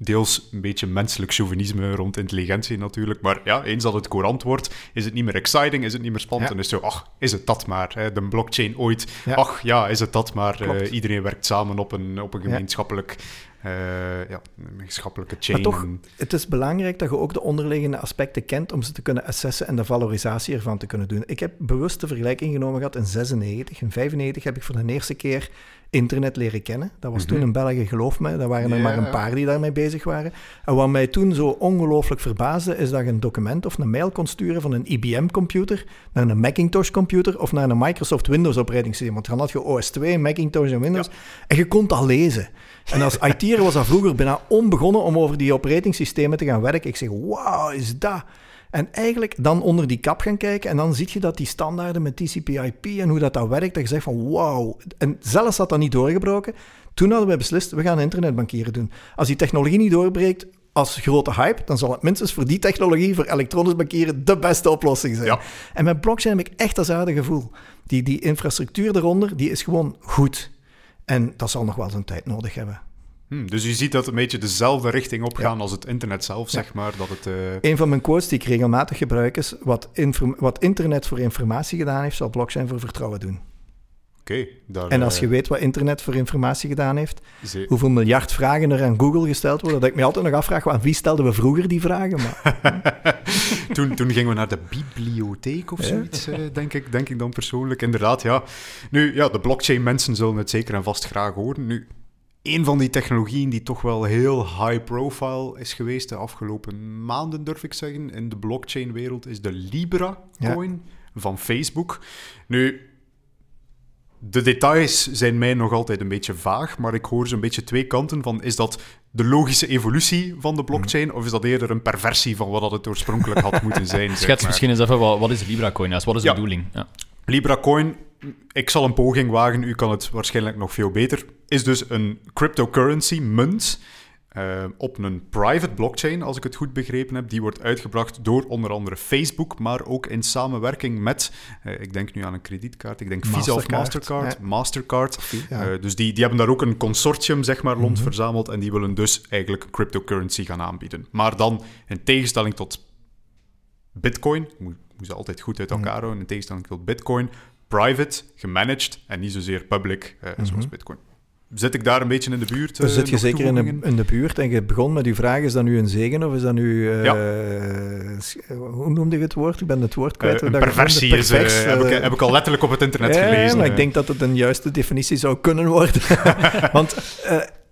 Deels een beetje menselijk chauvinisme rond intelligentie natuurlijk. Maar ja, eens dat het courant wordt, is het niet meer exciting, is het niet meer spannend. En is zo, ach, is het dat maar? Hè? De blockchain ooit, ach ja, is het dat maar? Uh, iedereen werkt samen op een, op een gemeenschappelijk uh, ja, een gemeenschappelijke chain. Maar toch, het is belangrijk dat je ook de onderliggende aspecten kent om ze te kunnen assessen en de valorisatie ervan te kunnen doen. Ik heb bewust de vergelijking genomen gehad in 96. In 95 heb ik voor de eerste keer internet leren kennen. Dat was toen mhm. in België, geloof me. Daar waren er maar een paar die daarmee bezig waren. En wat mij toen zo ongelooflijk verbaasde, is dat je een document of een mail kon sturen van een IBM-computer naar een Macintosh-computer of naar een Microsoft Windows-operatingsysteem. Want dan had je OS2, Macintosh en Windows. En je kon dat lezen. En als IT'er was dat vroeger bijna onbegonnen om over die operatingsystemen te gaan werken. Ik zeg, wauw, is dat... En eigenlijk dan onder die kap gaan kijken en dan zie je dat die standaarden met TCP/IP en hoe dat, dat werkt, dat je zegt van wauw. En zelfs had dat niet doorgebroken. Toen hadden we beslist, we gaan internetbankieren doen. Als die technologie niet doorbreekt, als grote hype, dan zal het minstens voor die technologie, voor elektronisch bankieren, de beste oplossing zijn. Ja. En met blockchain heb ik echt datzelfde gevoel. Die, die infrastructuur eronder, die is gewoon goed. En dat zal nog wel zijn tijd nodig hebben. Hmm, dus je ziet dat een beetje dezelfde richting opgaan als het internet zelf, zeg maar. Dat het, uh... Een van mijn quotes die ik regelmatig gebruik is: wat, wat internet voor informatie gedaan heeft, zal blockchain voor vertrouwen doen. Oké. en als je eh, weet wat internet voor informatie gedaan heeft, hoeveel miljard vragen er aan Google gesteld worden, dat ik me altijd nog afvraag, aan wie stelden we vroeger die vragen? Maar... toen, toen gingen we naar de bibliotheek of zoiets, eh, denk, ik, denk ik dan persoonlijk. Inderdaad, ja. Nu, ja, de blockchain-mensen zullen het zeker en vast graag horen. Nu, een van die technologieën die toch wel heel high profile is geweest de afgelopen maanden, durf ik zeggen, in de blockchain-wereld, is de Libra-coin van Facebook. Nu, de details zijn mij nog altijd een beetje vaag, maar ik hoor zo'n beetje twee kanten van is dat de logische evolutie van de blockchain of is dat eerder een perversie van wat het oorspronkelijk had moeten zijn? Schets misschien eens even, wat, wat is Libra Coin? Wat is de bedoeling? Ja. Libra Coin, ik zal een poging wagen, u kan het waarschijnlijk nog veel beter, is dus een cryptocurrency munt uh, op een private blockchain, als ik het goed begrepen heb. Die wordt uitgebracht door onder andere Facebook, maar ook in samenwerking met, uh, ik denk nu aan een kredietkaart, ik denk Visa of Mastercard. Mastercard. Uh, dus die, die hebben daar ook een consortium, zeg maar, rond mhm. verzameld en die willen dus eigenlijk cryptocurrency gaan aanbieden. Maar dan, in tegenstelling tot Bitcoin, moet, moet ze altijd goed uit elkaar mhm. houden, in tegenstelling tot Bitcoin, private, gemanaged en niet zozeer public, zoals mhm. Bitcoin. Zit ik daar een beetje in de buurt? Dan zit je eh, zeker in de, in de, buurt. En je begon met uw vraag, is dat nu een zegen of is dat nu... Uh, Hoe noemde je het woord? Ik ben het woord kwijt. Uh, een perversie is, heb, ik, heb ik al letterlijk op het internet gelezen. maar ik denk dat het een juiste definitie zou kunnen worden. Want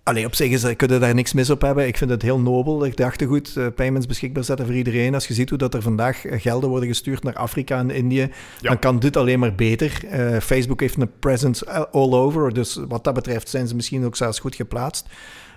Allee, op zich is, kunnen daar niks mis op hebben. Ik vind het heel nobel. Ik dacht goed, uh, payments beschikbaar zetten voor iedereen. Als je ziet hoe dat er vandaag eh, gelden worden gestuurd naar Afrika en Indië, dan kan dit alleen maar beter. Uh, Facebook heeft een presence all over, dus wat dat betreft zijn ze misschien ook zelfs goed geplaatst.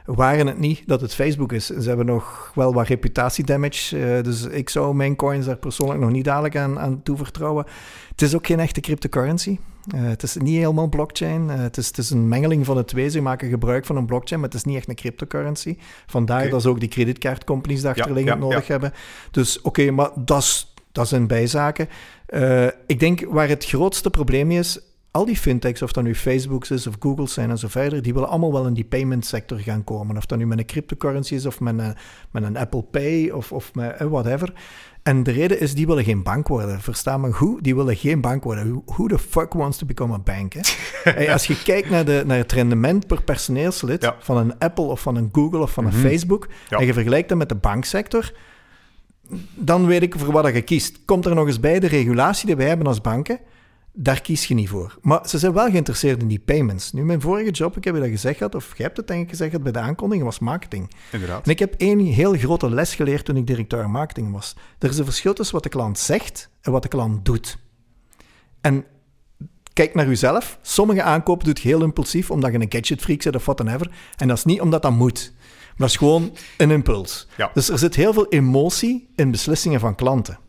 Waren het niet dat het Facebook is. Ze hebben nog wel wat reputatiedamage, uh, dus ik zou mijn coins daar persoonlijk nog niet dadelijk aan, aan toevertrouwen. Het is ook geen echte cryptocurrency. Uh, het is niet helemaal blockchain. Uh, het, is, het, is, een mengeling van de twee. Ze maken gebruik van een blockchain, maar het is niet echt een cryptocurrency. Vandaar dat ze ook die creditcardcompanies achterliggend nodig hebben. Dus oké, maar dat zijn bijzaken. Uh, ik denk waar het grootste probleem is, al die fintechs, of dat nu Facebook's is of Google's zijn en zo verder, die willen allemaal wel in die payment sector gaan komen. Of dat nu met een cryptocurrency is of met een, met een Apple Pay of, of met whatever. En de reden is, die willen geen bank worden. Versta me goed, die willen geen bank worden. Who the fuck wants to become a bank? Hè? als je kijkt naar, de, naar het rendement per personeelslid van een Apple of van een Google of van een mhm. Facebook, en je vergelijkt dat met de banksector, dan weet ik voor wat je kiest. Komt er nog eens bij de regulatie die wij hebben als banken? Daar kies je niet voor. Maar ze zijn wel geïnteresseerd in die payments. Nu, mijn vorige job, ik heb je dat gezegd gehad, of jij hebt het denk ik gezegd bij de aankondiging, was marketing. Inderdaad. En ik heb één heel grote les geleerd toen ik directeur marketing was. Er is een verschil tussen wat de klant zegt en wat de klant doet. En kijk naar jezelf. Sommige aankopen doet je heel impulsief, omdat je een gadgetfreak bent of whatever. En dat is niet omdat dat moet. Maar dat is gewoon een impuls. Ja. Dus er zit heel veel emotie in beslissingen van klanten.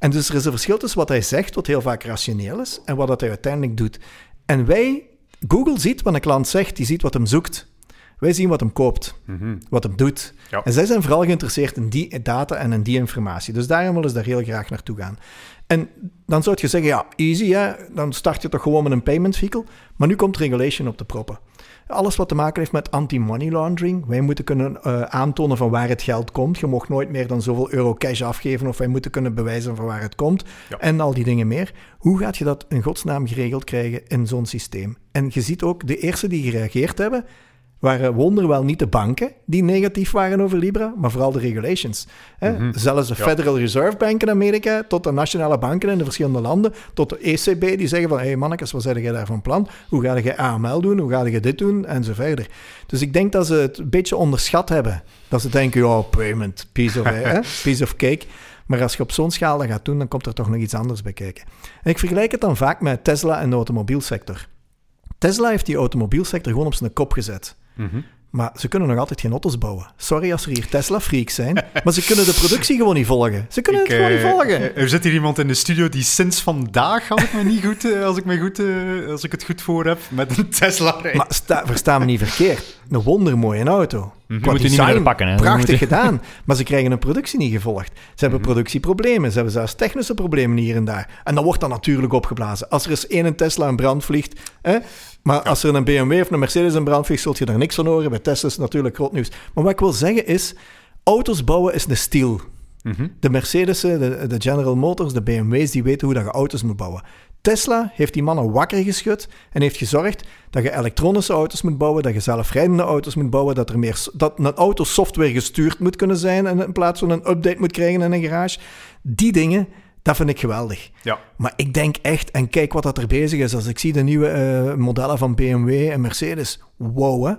En dus er is een verschil tussen wat hij zegt, wat heel vaak rationeel is, en wat dat hij uiteindelijk doet. En wij, Google ziet wat een klant zegt, die ziet wat hem zoekt. Wij zien wat hem koopt, mhm. wat hem doet. En zij zijn vooral geïnteresseerd in die data en in die informatie. Dus daarom willen ze daar heel graag naartoe gaan. En dan zou je zeggen, ja, easy, hè? dan start je toch gewoon met een payment vehicle. Maar nu komt regulation op de proppen. Alles wat te maken heeft met anti-money laundering. Wij moeten kunnen uh, aantonen van waar het geld komt. Je mag nooit meer dan zoveel euro cash afgeven of wij moeten kunnen bewijzen van waar het komt. En al die dingen meer. Hoe gaat je dat in godsnaam geregeld krijgen in zo'n systeem? En je ziet ook, de eerste die gereageerd hebben, waren wonderwel niet de banken die negatief waren over Libra, maar vooral de regulations. Hè? Mhm. Zelfs de Federal Reserve Bank in Amerika, tot de nationale banken in de verschillende landen, tot de ECB, die zeggen van, hé hey mannetjes, wat zeg jij daar van plan? Hoe ga je AML doen? Hoe ga je dit doen? En zo verder. Dus ik denk dat ze het een beetje onderschat hebben. Dat ze denken, oh, payment, piece of, hè? piece of cake. Maar als je op zo'n schaal dat gaat doen, dan komt er toch nog iets anders bij kijken. En ik vergelijk het dan vaak met Tesla en de automobielsector. Tesla heeft die automobielsector gewoon op zijn kop gezet. Mhm. Maar ze kunnen nog altijd geen auto's bouwen. Sorry als er hier Tesla-freaks zijn, maar ze kunnen de productie gewoon niet volgen. Ze kunnen het gewoon niet eh, volgen. Eh, er zit hier iemand in de studio die sinds vandaag, als ik, me niet goed, eh, als ik, me goed, als ik het goed voor heb, met een Tesla rijdt. Maar sta, versta me niet verkeerd. Een wondermooie auto. Mm -hmm. niet meer pakken. Hè? Prachtig gedaan. Maar ze krijgen een productie niet gevolgd. Ze hebben mhm. productieproblemen. Ze hebben zelfs technische problemen hier en daar. En dan wordt dat natuurlijk opgeblazen. Als er eens één Tesla in brand vliegt... Hè, maar als er een BMW of een Mercedes in brand vliegt, zult je daar niks van horen. Bij Tesla is natuurlijk groot nieuws. Maar wat ik wil zeggen is... Auto's bouwen is een stil. Mhm. De Mercedes, de, de, General Motors, de BMW's, die weten hoe dat je auto's moet bouwen. Tesla heeft die mannen wakker geschud en heeft gezorgd dat je elektronische auto's moet bouwen, dat je zelfrijdende auto's moet bouwen, dat, er meer, dat een auto software gestuurd moet kunnen zijn in plaats van een update moet krijgen in een garage. Die dingen, dat vind ik geweldig. Ja. Maar ik denk echt, en kijk wat dat er bezig is. Als ik zie de nieuwe uh, modellen van BMW en Mercedes, wow hè.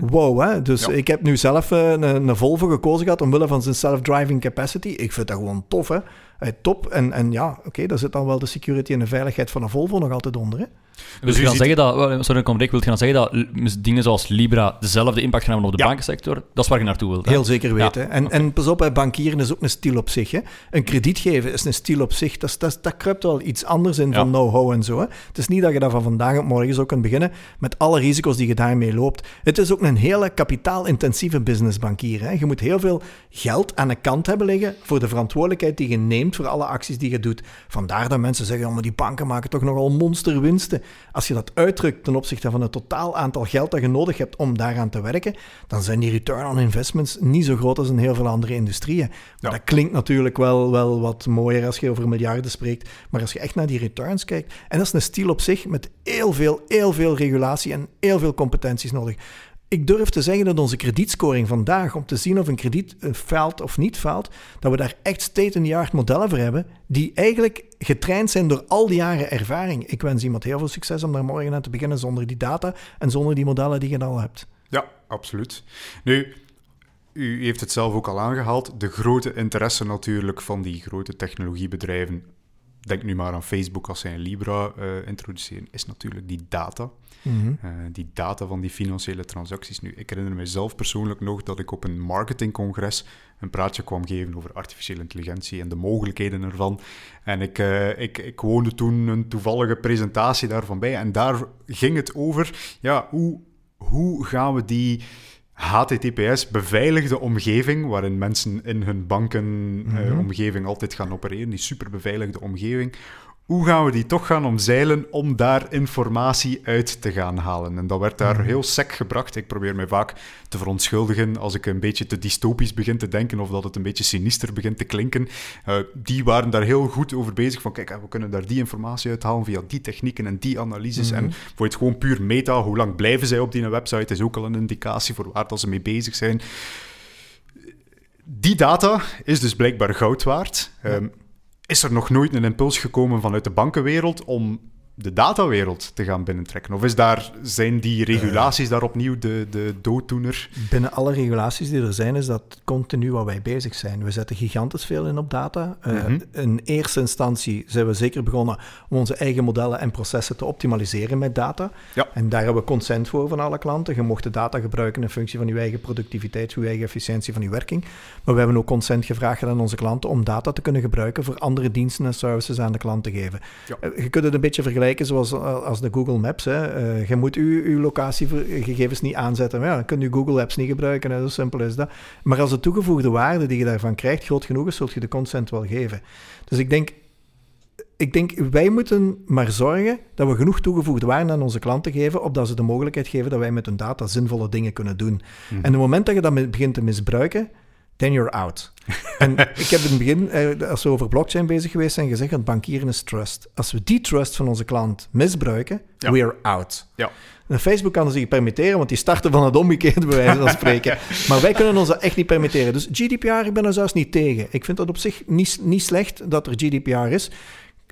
Wow hè. Dus ik heb nu zelf uh, een, een, Volvo gekozen gehad omwille van zijn self-driving capacity. Ik vind dat gewoon tof hè. Uh, top. En, en ja, oké, daar zit dan wel de security en de veiligheid van een Volvo nog altijd onder hè. Dus, dus je gaan zeggen dat, sorry, ik wil gaan zeggen dat dingen zoals Libra dezelfde impact gaan hebben op de bankensector? Dat is waar je naartoe wilt. Hè? Heel zeker weten. En, en pas op, bankieren is ook een stil op zich. Hè. Een krediet geven is een stil op zich. Dat, dat, dat kruipt wel iets anders in van know-how en zo. Hè. Het is niet dat je dat van vandaag op morgen zo kunt beginnen met alle risico's die je daarmee loopt. Het is ook een hele kapitaalintensieve business bankieren. Hè. Je moet heel veel geld aan de kant hebben liggen voor de verantwoordelijkheid die je neemt voor alle acties die je doet. Vandaar dat mensen zeggen, oh, maar die banken maken toch nogal monsterwinsten. Als je dat uitdrukt ten opzichte van het totaal aantal geld dat je nodig hebt om daaraan te werken, dan zijn die return on investments niet zo groot als in heel veel andere industrieën. Dat klinkt natuurlijk wel, wel wat mooier als je over miljarden spreekt, maar als je echt naar die returns kijkt, en dat is een stil op zich met heel veel, heel veel regulatie en heel veel competenties nodig. Ik durf te zeggen dat onze kredietscoring vandaag, om te zien of een krediet eh, faalt of niet faalt, dat we daar echt state-in-the-art modellen voor hebben, die eigenlijk getraind zijn door al die jaren ervaring. Ik wens iemand heel veel succes om daar morgen aan te beginnen zonder die data en zonder die modellen die je al hebt. Ja, absoluut. Nu, u heeft het zelf ook al aangehaald, de grote interesse natuurlijk van die grote technologiebedrijven denk nu maar aan Facebook als zij een Libra uh, introduceren, is natuurlijk die data. Mhm. Eh, die data van die financiële transacties. Nu, ik herinner mezelf persoonlijk nog dat ik op een marketingcongres een praatje kwam geven over artificiële intelligentie en de mogelijkheden ervan. En ik, uh, ik, ik woonde toen een toevallige presentatie daarvan bij. En daar ging het over, ja, hoe, hoe gaan we die HTTPS beveiligde omgeving, waarin mensen in hun bankenomgeving mm -hmm. altijd gaan opereren, die super beveiligde omgeving, hoe gaan we die toch gaan omzeilen om daar informatie uit te gaan halen? En dat werd daar mhm. heel sec gebracht. Ik probeer mij vaak te verontschuldigen als ik een beetje te dystopisch begin te denken of dat het een beetje sinister begint te klinken. Uh, die waren daar heel goed over bezig van kijk, we kunnen daar die informatie uithalen via die technieken en die analyses. En mhm. voor het gewoon puur meta, hoe lang blijven zij op die website, is ook al een indicatie voor waar dat ze mee bezig zijn. Die data is dus blijkbaar goud waard. Um, is er nog nooit een impuls gekomen vanuit de bankenwereld om de datawereld te gaan binnentrekken? Of is daar, zijn die regulaties daar opnieuw de, de dooddoener? Binnen alle regulaties die er zijn, is dat continu waar wij bezig zijn. We zetten gigantisch veel in op data. Uh, In eerste instantie zijn we zeker begonnen om onze eigen modellen en processen te optimaliseren met data. Ja. En daar hebben we consent voor van alle klanten. Je mocht de data gebruiken in functie van je eigen productiviteit, je eigen efficiëntie van je werking. Maar we hebben ook consent gevraagd aan onze klanten om data te kunnen gebruiken voor andere diensten en services aan de klant te geven. Ja. Eh, je kunt het een beetje vergelijken zoals eh, als de Google Maps. Hè. Uh, je moet uw, uw locatiegegevens niet aanzetten. Maar ja, dan kun je Google Apps niet gebruiken. Hè. Zo simpel is dat. Maar als de toegevoegde waarde die je daarvan krijgt groot genoeg is, zult je de consent wel geven. Dus ik denk, ik denk, wij moeten maar zorgen dat we genoeg toegevoegde waarde aan onze klanten geven, opdat ze de mogelijkheid geven dat wij met hun data zinvolle dingen kunnen doen. Mhm. En op het moment dat je dat begint te misbruiken, then you're out. en ik heb in het begin, eh, als we over blockchain bezig geweest zijn, gezegd dat bankieren is trust. Als we die trust van onze klant misbruiken, ja. we're out. Ja. En Facebook kan zich permitteren, want die starten van het omgekeerde, bij wijze van spreken. maar wij kunnen ons dat echt niet permitteren. Dus GDPR, ik ben er zelfs niet tegen. Ik vind dat op zich niet, niet slecht dat er GDPR is.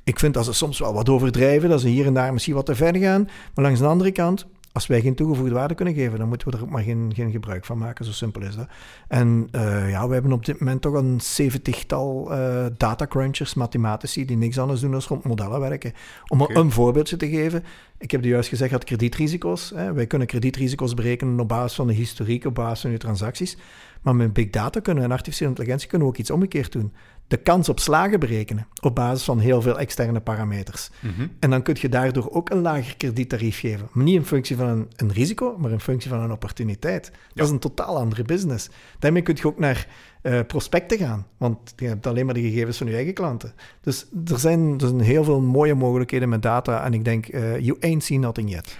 Ik vind dat ze soms wel wat overdrijven, dat ze hier en daar misschien wat te ver gaan. Maar langs de andere kant, als wij geen toegevoegde waarde kunnen geven, dan moeten we er ook maar geen, geen gebruik van maken. Zo simpel is dat. En uh, ja, we hebben op dit moment toch een zeventigtal uh, data crunchers, mathematici, die niks anders doen dan rond modellen werken. Om een voorbeeldje te geven, ik heb juist gezegd dat kredietrisico's, hè, wij kunnen kredietrisico's berekenen op basis van de historiek, op basis van je transacties. Maar met big data kunnen we en artificiële intelligentie kunnen we ook iets omgekeerd doen de kans op slagen berekenen op basis van heel veel externe parameters. Mhm. En dan kun je daardoor ook een lager krediettarief geven. Maar niet in functie van een, een risico, maar in functie van een opportuniteit. Dat is een totaal andere business. Daarmee kun je ook naar uh, prospecten gaan, want je hebt alleen maar de gegevens van je eigen klanten. Dus er zijn, zijn heel veel mooie mogelijkheden met data en ik denk, uh, you ain't seen nothing yet.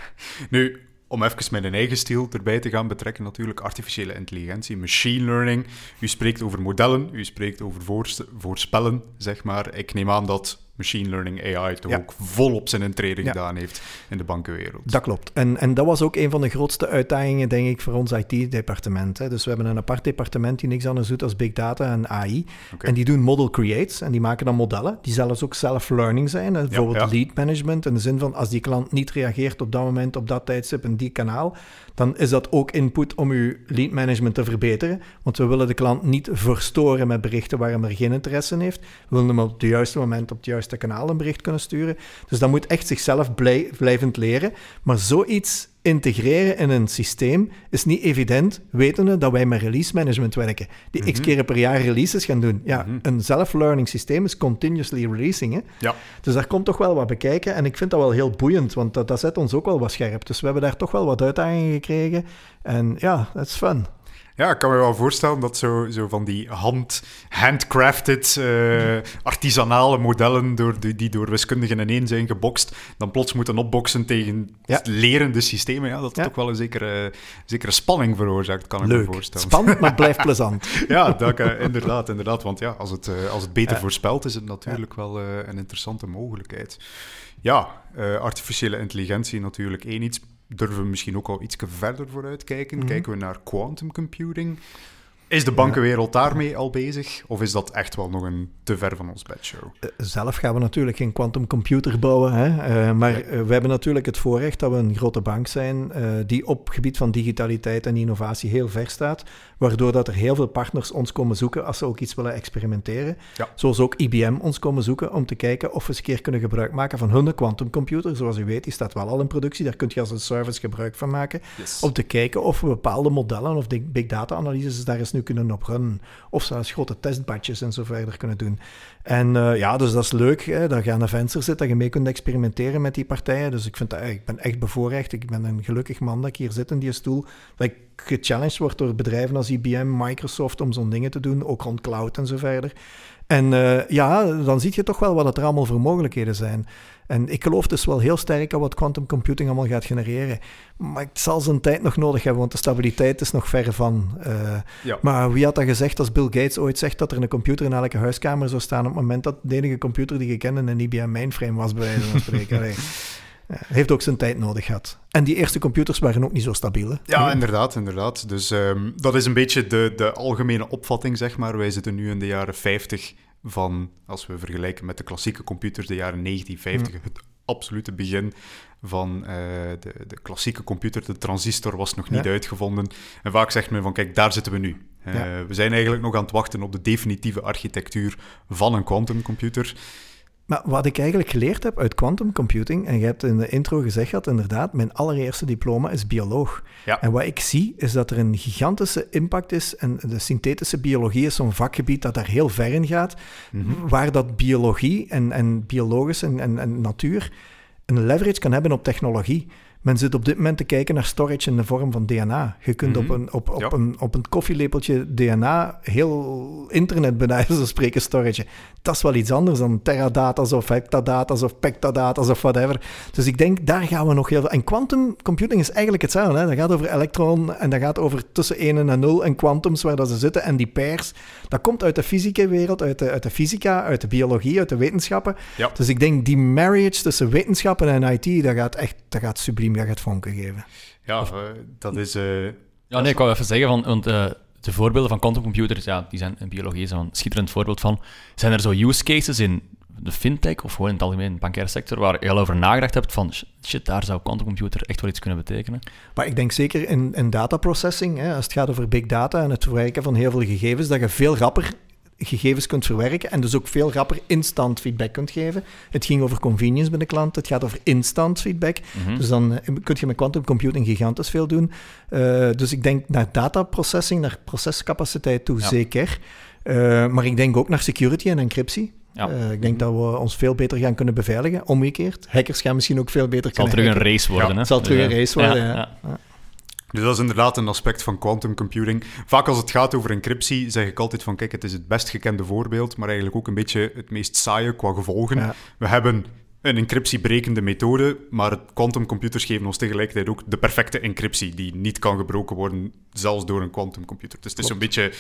Nu, om even mijn eigen stil erbij te gaan betrekken, natuurlijk artificiële intelligentie, machine learning. U spreekt over modellen, u spreekt over voorspellen, zeg maar. Ik neem aan dat machine learning AI toch ook volop zijn intrede gedaan heeft in de bankenwereld. Dat klopt. En, en dat was ook een van de grootste uitdagingen, denk ik, voor ons IT-departement. Dus we hebben een apart departement die niks anders doet als big data en AI. En die doen model creates en die maken dan modellen die zelfs ook self-learning zijn. Bijvoorbeeld lead management in de zin van als die klant niet reageert op dat moment, op dat tijdstip in die kanaal, dan is dat ook input om uw lead management te verbeteren. Want we willen de klant niet verstoren met berichten waar hij er geen interesse in heeft. We willen hem op het juiste moment op het juiste kanaal een bericht kunnen sturen. Dus dat moet echt zichzelf blij, blijvend leren. Maar zoiets integreren in een systeem is niet evident, wetende dat wij met release management werken. Die x mhm. keren per jaar releases gaan doen. Ja, mhm. een self-learning systeem is continuously releasing. Hè? Ja. Dus daar komt toch wel wat bekijken. En ik vind dat wel heel boeiend, want dat, dat zet ons ook wel wat scherp. Dus we hebben daar toch wel wat uitdagingen gekregen. En ja, dat is fun. Ja, ik kan me wel voorstellen dat zo, zo van die hand, handcrafted, uh, artisanale modellen door, die, die door wiskundigen ineen zijn gebokst, dan plots moeten opboksen tegen lerende systemen. Ja, dat het ook wel een zekere, zekere spanning veroorzaakt, kan ik me voorstellen. Spannend, maar blijft plezant. ja, dat, uh, inderdaad, inderdaad. Want ja, als het, uh, als het beter voorspelt, is het natuurlijk wel een interessante mogelijkheid. Ja, artificiële intelligentie natuurlijk één iets durven we misschien ook al iets verder vooruit kijken. Mhm. Kijken we naar quantum computing. Is de bankenwereld daarmee al bezig? Of is dat echt wel nog een te ver van ons bedshow? Eh, zelf gaan we natuurlijk geen quantum computer bouwen. Hè? Eh, maar eh, we hebben natuurlijk het voorrecht dat we een grote bank zijn die op gebied van digitaliteit en innovatie heel ver staat. Waardoor dat er heel veel partners ons komen zoeken als ze ook iets willen experimenteren. Zoals ook IBM ons komen zoeken om te kijken of we eens een keer kunnen gebruik maken van hun quantumcomputer. Zoals u weet, die staat wel al in productie. Daar kunt je als een service gebruik van maken. Om te kijken of we bepaalde modellen of big data analyses daar eens nu kunnen op runnen. Of zelfs grote testbadjes en zo verder kunnen doen. En uh, ja, dus dat is leuk. Hè, dat je aan de venster zit, dat je mee kunt experimenteren met die partijen. Dus ik, vind dat, ik ben echt bevoorrecht. Ik ben een gelukkig man dat ik hier zit in die stoel. Dat ik gechallenged word door bedrijven als IBM, Microsoft om zo'n dingen te doen. Ook rond cloud en zo verder. En uh, ja, dan zie je toch wel wat er allemaal voor mogelijkheden zijn. En ik geloof dus wel heel sterk aan wat quantum computing allemaal gaat genereren. Maar het zal zijn tijd nog nodig hebben, want de stabiliteit is nog ver van. Uh, Maar wie had dat gezegd als Bill Gates ooit zegt dat er een computer in elke huiskamer zou staan op het moment dat de enige computer die je kende een IBM mainframe was, bij wijze van spreken. heeft ook zijn tijd nodig gehad. En die eerste computers waren ook niet zo stabiel. Ja, inderdaad, inderdaad. Dus um, dat is een beetje de, de algemene opvatting, zeg maar. Wij zitten nu in de jaren 50 van, als we vergelijken met de klassieke computers, de jaren 1950, het absolute begin van uh, de, de, klassieke computer. De transistor was nog niet uitgevonden. En vaak zegt men van, kijk, daar zitten we nu. Uh, We zijn eigenlijk nog aan het wachten op de definitieve architectuur van een quantumcomputer. Maar wat ik eigenlijk geleerd heb uit quantum computing, en je hebt in de intro gezegd dat inderdaad, mijn allereerste diploma is bioloog. Ja. En wat ik zie, is dat er een gigantische impact is, en de synthetische biologie is zo'n vakgebied dat daar heel ver in gaat, mhm. waar dat biologie en, en biologisch en, en, en natuur een leverage kan hebben op technologie. Men zit op dit moment te kijken naar storage in de vorm van DNA. Je kunt op, mhm. een, op, op, een, op een koffielepeltje DNA heel internet bij wijze spreken storage. Dat is wel iets anders dan teradata's of hectadata's of pectadata's of whatever. Dus ik denk, daar gaan we nog heel veel... En quantum computing is eigenlijk hetzelfde. Hè? Dat gaat over elektron en dat gaat over tussen 1 en 0 en quantums waar dat ze zitten. En die pairs, dat komt uit de fysieke wereld, uit de, uit de fysica, uit de biologie, uit de wetenschappen. Dus ik denk, die marriage tussen wetenschappen en IT, dat gaat echt dat gaat subliem dat gaat vonken geven. Ja, uh, dat is... Uh, ja, nee, ik wou even zeggen, van, want uh, de voorbeelden van quantumcomputers, ja, die zijn in biologie een schitterend voorbeeld van. Zijn er zo use cases in de fintech of gewoon in het algemeen bankaire sector waar je al over nagedacht hebt van shit, daar zou quantumcomputer echt wel iets kunnen betekenen? Maar ik denk zeker in, in dataprocessing, hè, als het gaat over big data en het verwerken van heel veel gegevens, dat je veel rapper gegevens kunt verwerken en dus ook veel rapper instant feedback kunt geven. Het ging over convenience bij de klant, het gaat over instant feedback. Mhm. Dus dan eh, kun je met quantum computing gigantisch veel doen. Uh, dus ik denk naar dataprocessing, naar procescapaciteit toe, zeker. Uh, maar ik denk ook naar security en encryptie. Ja. Uh, ik denk dat we ons veel beter gaan kunnen beveiligen, omgekeerd. Hackers gaan misschien ook veel beter kunnen Het zal terug een race worden, hè? Het zal terug een race worden, ja. Dus dat is inderdaad een aspect van quantum computing. Vaak als het gaat over encryptie, zeg ik altijd van kijk, het is het best gekende voorbeeld, maar eigenlijk ook een beetje het meest saaie qua gevolgen. We hebben een encryptiebrekende methode, maar quantumcomputers geven ons tegelijkertijd ook de perfecte encryptie, die niet kan gebroken worden, zelfs door een quantumcomputer. Dus het is een beetje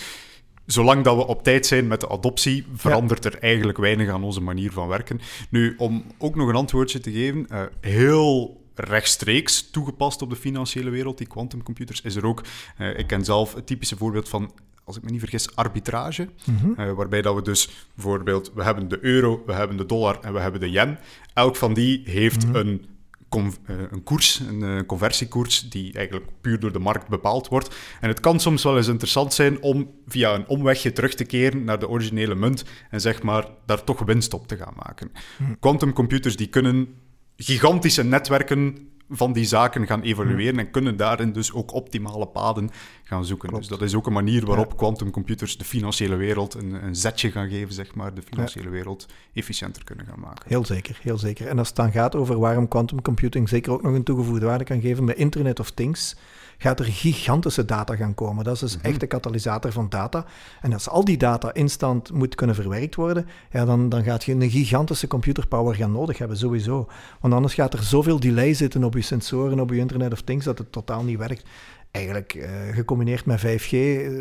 zolang dat we op tijd zijn met de adoptie, verandert er eigenlijk weinig aan onze manier van werken. Nu, om ook nog een antwoordje te geven, uh, heel rechtstreeks toegepast op de financiële wereld, die quantumcomputers, is er ook, uh, ik ken zelf het typische voorbeeld van als ik me niet vergis, arbitrage. Mm waarbij dat we dus bijvoorbeeld, we hebben de euro, we hebben de dollar en we hebben de yen. Elk van die heeft mhm. een eh, een koers, een uh, conversiekoers, die eigenlijk puur door de markt bepaald wordt. En het kan soms wel eens interessant zijn om via een omwegje terug te keren naar de originele munt en zeg maar daar toch winst op te gaan maken. Hm. Quantumcomputers die kunnen gigantische netwerken van die zaken gaan evalueren en kunnen daarin dus ook optimale paden gaan zoeken. Dus dat is ook een manier waarop quantumcomputers de financiële wereld een, een, zetje gaan geven, zeg maar, de financiële wereld efficiënter kunnen gaan maken. Heel zeker, heel zeker. En als het dan gaat over waarom quantumcomputing zeker ook nog een toegevoegde waarde kan geven bij Internet of Things, gaat er gigantische data gaan komen. Dat is dus echt de katalysator van data. En als al die data instant moet kunnen verwerkt worden, ja, dan, dan gaat je een gigantische computerpower gaan nodig hebben, sowieso. Want anders gaat er zoveel delay zitten op je sensoren, op je Internet of Things, dat het totaal niet werkt. Eigenlijk, uh, gecombineerd met 5G,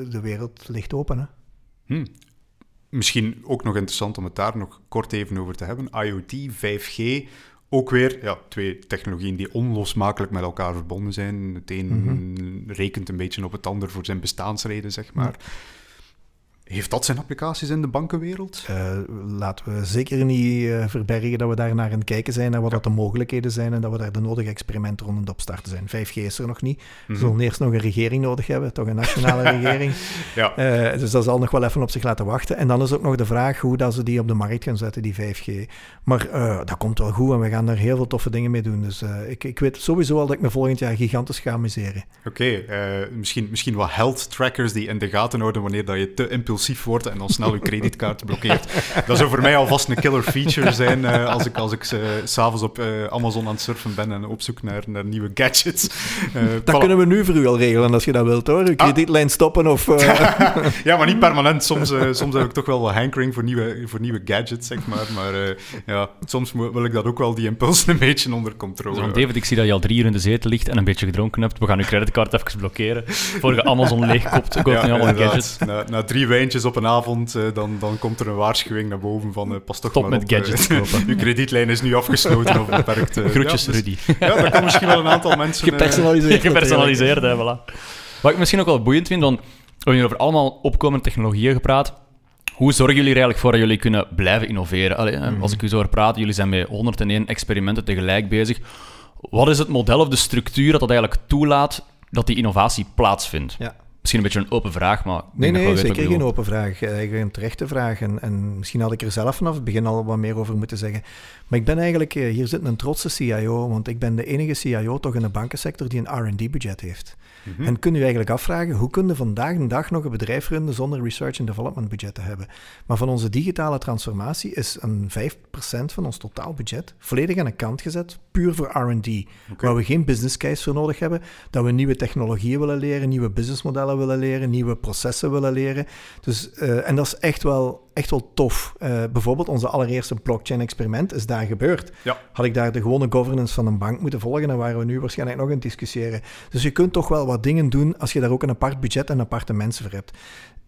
de wereld ligt open. Hè? Hmm. Misschien ook nog interessant om het daar nog kort even over te hebben. IoT, 5G, ook weer ja, twee technologieën die onlosmakelijk met elkaar verbonden zijn. Het een mhm. rekent een beetje op het ander voor zijn bestaansreden, zeg maar. Heeft dat zijn applicaties in de bankenwereld? Uh, laten we zeker niet uh, verbergen dat we daar naar aan het kijken zijn, naar wat dat de mogelijkheden zijn en dat we daar de nodige experimenten rond op starten zijn. 5G is er nog niet. We mhm. zullen eerst nog een regering nodig hebben, toch een nationale regering. ja. Uh, dus dat zal nog wel even op zich laten wachten. En dan is ook nog de vraag hoe dat ze die op de markt gaan zetten, die 5G. Maar dat komt wel goed en we gaan daar heel veel toffe dingen mee doen. Dus ik, ik weet sowieso al dat ik me volgend jaar gigantisch ga amuseren. Oké, misschien, misschien wat health trackers die in de gaten houden wanneer dat je te impulsief wordt en dan snel je creditcard blokkeert. Dat zou voor mij alvast een killer feature zijn uh, als ik, als ik uh, s'avonds op uh, Amazon aan het surfen ben en op zoek naar, naar nieuwe gadgets. dat kunnen we nu voor u al regelen als je dat wilt hoor. Je ah. kredietlijn stoppen of... ja, maar niet permanent. Soms, soms heb ik toch wel wat hankering voor nieuwe, voor nieuwe gadgets, zeg maar. Maar ja, soms wil ik dat ook wel, die impuls een beetje onder controle. Zo, David, ik zie dat je al drie uur in de zetel ligt en een beetje gedronken hebt. We gaan uw creditcard even blokkeren. Voor je Amazon leegkopt, koop ja, nu allemaal gadgets. Na, na drie wijntjes op een avond, uh, dan, dan komt er een waarschuwing naar boven van uh, pas toch Stop met gadgets uh, Uw kredietlijn is nu afgesloten of beperkt. Groetjes, ja, dus, Rudy. Ja, dat kan misschien wel een aantal mensen... Gepersonaliseerd. Gepersonaliseerd, hè, voilà. Wat ik misschien ook wel boeiend vind, want we hebben hier over allemaal opkomende technologieën gepraat. Hoe zorgen jullie er eigenlijk voor dat jullie kunnen blijven innoveren? Allee, mm -hmm. Als ik u zo hoor praten, jullie zijn met 101 experimenten tegelijk bezig. Wat is het model of de structuur dat dat eigenlijk toelaat dat die innovatie plaatsvindt? Ja. Misschien een beetje een open vraag, maar... Nee, nee, zeker geen open vraag. Eigenlijk een terechte vraag. En, en, misschien had ik er zelf vanaf het begin al wat meer over moeten zeggen. Maar ik ben eigenlijk... Eh, hier zit een trotse CIO, want ik ben de enige CIO toch in de bankensector die een R&D-budget heeft. Mhm. En kun je eigenlijk afvragen, hoe kun je vandaag de dag nog een bedrijf runnen zonder research and development budget te hebben? Maar van onze digitale transformatie is een 5% van ons totaal budget volledig aan de kant gezet, puur voor R&D. Waar we geen business case voor nodig hebben, dat we nieuwe technologieën willen leren, nieuwe businessmodellen willen leren, nieuwe processen willen leren. Dus, uh, en dat is echt wel, echt wel tof. Uh, bijvoorbeeld onze allereerste blockchain-experiment is daar gebeurd. Ja. Had ik daar de gewone governance van een bank moeten volgen, dan waren we nu waarschijnlijk nog aan het discussiëren. Dus je kunt toch wel wat dingen doen als je daar ook een apart budget en aparte mensen voor hebt.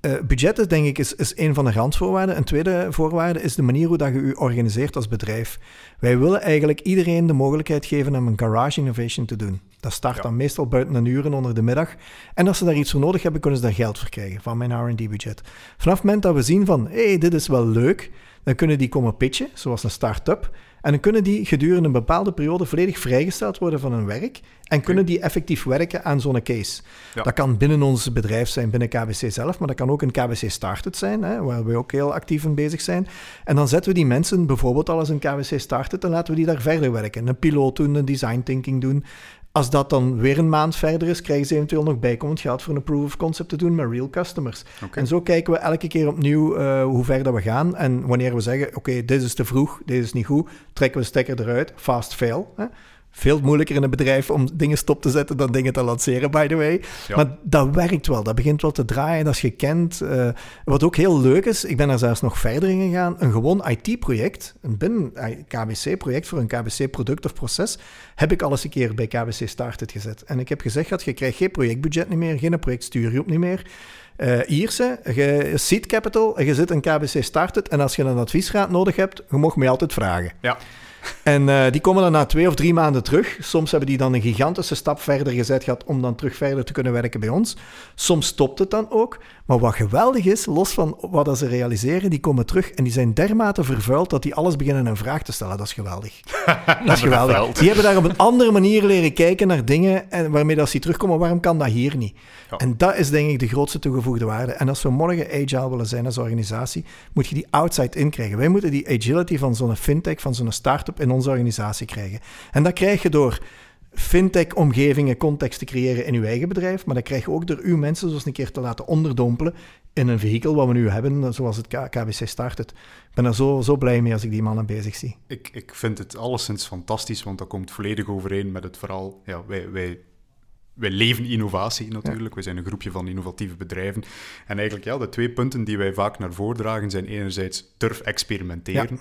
Uh, budget denk ik, is, is een van de randvoorwaarden. Een tweede voorwaarde is de manier hoe dat je je organiseert als bedrijf. Wij willen eigenlijk iedereen de mogelijkheid geven om een garage innovation te doen. Dat start dan meestal buiten een uren onder de middag. En als ze daar iets voor nodig hebben, kunnen ze daar geld voor krijgen van mijn R&D-budget. Vanaf het moment dat we zien van, hé, hey, dit is wel leuk, dan kunnen die komen pitchen, zoals een start-up. En dan kunnen die gedurende een bepaalde periode volledig vrijgesteld worden van hun werk en kunnen die effectief werken aan zo'n case. Dat kan binnen ons bedrijf zijn, binnen KBC zelf, maar dat kan ook een KBC Started zijn, hè, waar we ook heel actief in bezig zijn. En dan zetten we die mensen bijvoorbeeld al als een KBC Started en laten we die daar verder werken. Een piloot doen, een design thinking doen. Als dat dan weer een maand verder is, krijgen ze eventueel nog bijkomend geld voor een proof of concept te doen met real customers. En zo kijken we elke keer opnieuw uh, hoe ver dat we gaan. En wanneer we zeggen, oké, dit is te vroeg, dit is niet goed, trekken we stekker eruit, fast fail. Hè? Veel moeilijker in een bedrijf om dingen stop te zetten dan dingen te lanceren, by the way. Maar dat werkt wel, dat begint wel te draaien, dat is gekend. Uh, wat ook heel leuk is, ik ben er zelfs nog verder in gegaan, een gewoon IT-project, een binnen KBC-project voor een KBC-product of proces, heb ik al eens een keer bij KBC Started gezet. En ik heb gezegd, dat je krijgt geen projectbudget niet meer, geen projectstuurgroep niet meer. uh, Ierse, je seed capital, je zit een KBC started en als je een adviesraad nodig hebt, je mag mij altijd vragen. Ja. En uh, die komen dan na twee of drie maanden terug. Soms hebben die dan een gigantische stap verder gezet gehad om dan terug verder te kunnen werken bij ons. Soms stopt het dan ook. Maar wat geweldig is, los van wat ze realiseren, die komen terug en die zijn dermate vervuild dat die alles beginnen een vraag te stellen. Dat is geweldig. dat is geweldig. Die hebben daar op een andere manier leren kijken naar dingen en waarmee dat ze terugkomen, waarom kan dat hier niet? En dat is denk ik de grootste toegevoegde waarde. En als we morgen agile willen zijn als organisatie, moet je die outside in krijgen. Wij moeten die agility van zo'n fintech, van zo'n start-up in onze organisatie krijgen. En dat krijg je door fintech-omgevingen, context te creëren in uw eigen bedrijf, maar dat krijg je ook door uw mensen zoals een keer te laten onderdompelen in een vehikel wat we nu hebben, zoals het KBC Started. Ik ben er zo, zo blij mee als ik die mannen bezig zie. Ik, ik vind het alleszins fantastisch, want dat komt volledig overeen met het verhaal. Ja, wij, wij, wij leven innovatie natuurlijk. Ja. We zijn een groepje van innovatieve bedrijven. En eigenlijk, ja, de twee punten die wij vaak naar voren dragen zijn enerzijds durf experimenteren.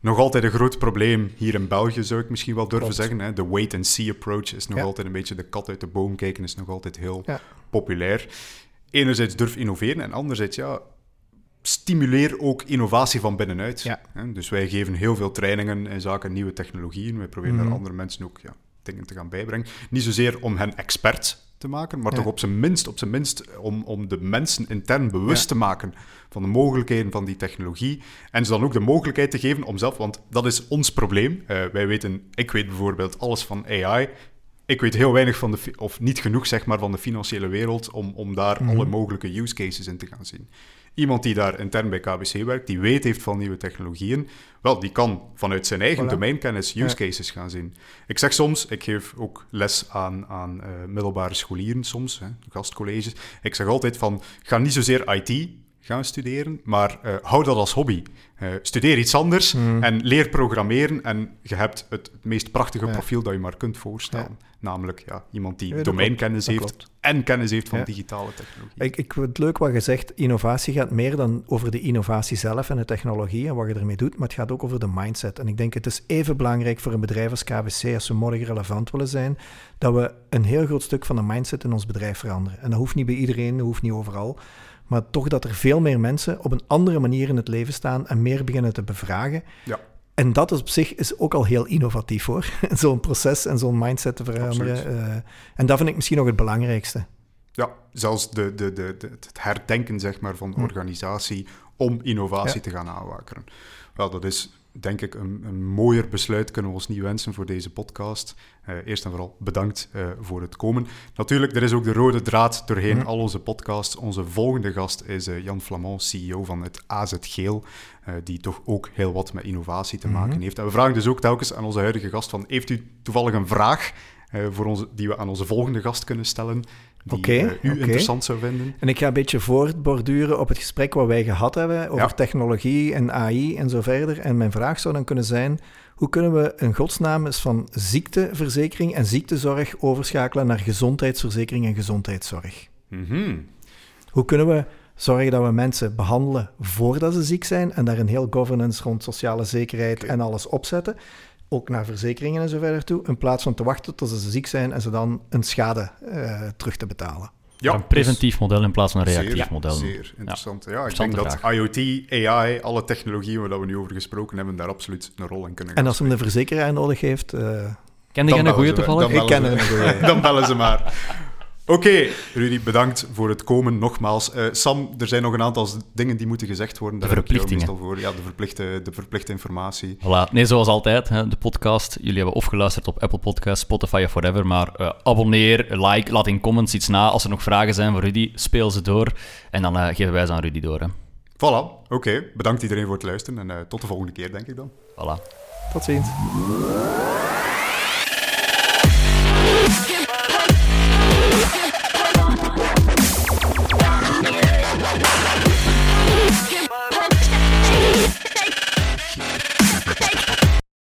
Nog altijd een groot probleem hier in België, zou ik misschien wel durven zeggen. Hè? De wait-and-see approach is nog altijd een beetje de kat uit de boom kijken, is nog altijd heel populair. Enerzijds durf innoveren en anderzijds, ja, stimuleer ook innovatie van binnenuit. Dus wij geven heel veel trainingen in zaken nieuwe technologieën. Wij proberen mm andere mensen ook ja, dingen te gaan bijbrengen. Niet zozeer om hen expert te maken, maar toch op zijn minst, op zijn minst om, om de mensen intern bewust te maken van de mogelijkheden van die technologie. En ze dan ook de mogelijkheid te geven om zelf, want dat is ons probleem. Uh, wij weten, ik weet bijvoorbeeld alles van AI. Ik weet heel weinig van de, of niet genoeg zeg maar, van de financiële wereld om, om daar mhm. alle mogelijke use cases in te gaan zien. Iemand die daar intern bij KBC werkt, die weet heeft van nieuwe technologieën, wel, die kan vanuit zijn eigen domeinkennis use cases gaan zien. Ik zeg soms, ik geef ook les aan, aan uh, middelbare scholieren soms, hè, gastcolleges. Ik zeg altijd van, ga niet zozeer IT gaan studeren, maar uh, hou dat als hobby. Uh, studeer iets anders hmm. en leer programmeren en je hebt het, het meest prachtige profiel dat je maar kunt voorstellen. Namelijk ja, iemand die domeinkennis heeft en kennis heeft van digitale technologie. Ik, ik vind het leuk wat je zegt, innovatie gaat meer dan over de innovatie zelf en de technologie en wat je ermee doet, maar het gaat ook over de mindset. En ik denk het is even belangrijk voor een bedrijf als KBC, als we morgen relevant willen zijn, dat we een heel groot stuk van de mindset in ons bedrijf veranderen. En dat hoeft niet bij iedereen, dat hoeft niet overal. Maar toch dat er veel meer mensen op een andere manier in het leven staan en meer beginnen te bevragen. Ja. En dat is op zich is ook al heel innovatief hoor. zo'n proces en zo'n mindset te veranderen. Uh, en dat vind ik misschien nog het belangrijkste. Ja, zelfs de, de, de, het herdenken zeg maar, van de hm. organisatie om innovatie te gaan aanwakeren. Wel, dat is denk ik, een, een, mooier besluit kunnen we ons niet wensen voor deze podcast. Uh, eerst en vooral bedankt uh, voor het komen. Natuurlijk, er is ook de rode draad doorheen mhm. al onze podcasts. Onze volgende gast is uh, Jan Flamand, CEO van het AZ Geel, die toch ook heel wat met innovatie te maken mhm. heeft. En we vragen dus ook telkens aan onze huidige gast van, heeft u toevallig een vraag voor onze, die we aan onze volgende gast kunnen stellen? Die okay, u interessant zou vinden. En ik ga een beetje voortborduren op het gesprek wat wij gehad hebben over technologie en AI en zo verder. En mijn vraag zou dan kunnen zijn, hoe kunnen we een godsnaam van ziekteverzekering en ziektezorg overschakelen naar gezondheidsverzekering en gezondheidszorg? Mm Hoe kunnen we zorgen dat we mensen behandelen voordat ze ziek zijn en daar een heel governance rond sociale zekerheid en alles opzetten? Ook naar verzekeringen en zo verder toe, in plaats van te wachten tot ze ziek zijn en ze dan een schade uh, terug te betalen. Ja, een preventief dus model in plaats van een reactief zeer, model. Zeer interessant. Ja, ja ik denk dat IoT, AI, alle technologieën waar we nu over gesproken hebben, daar absoluut een rol in kunnen En als hem de verzekeraar nodig heeft... Uh, Ken je een goede toevallig? Ik ken er een goede. dan bellen ze maar. Oké, Rudy, bedankt voor het komen nogmaals. Uh, Sam, er zijn nog een aantal dingen die moeten gezegd worden. Daar de verplichtingen. Voor. Ja, de verplichte, de verplichte informatie. Voilà. Nee, zoals altijd, hè, de podcast. Jullie hebben opgeluisterd op Apple Podcasts, Spotify of whatever. Maar uh, abonneer, like, laat in comments iets na. Als er nog vragen zijn voor Rudy, speel ze door. En dan uh, geven wij ze aan Rudy door. Hè. Voilà, oké. Bedankt iedereen voor het luisteren. En tot de volgende keer, denk ik dan. Voilà. Tot ziens.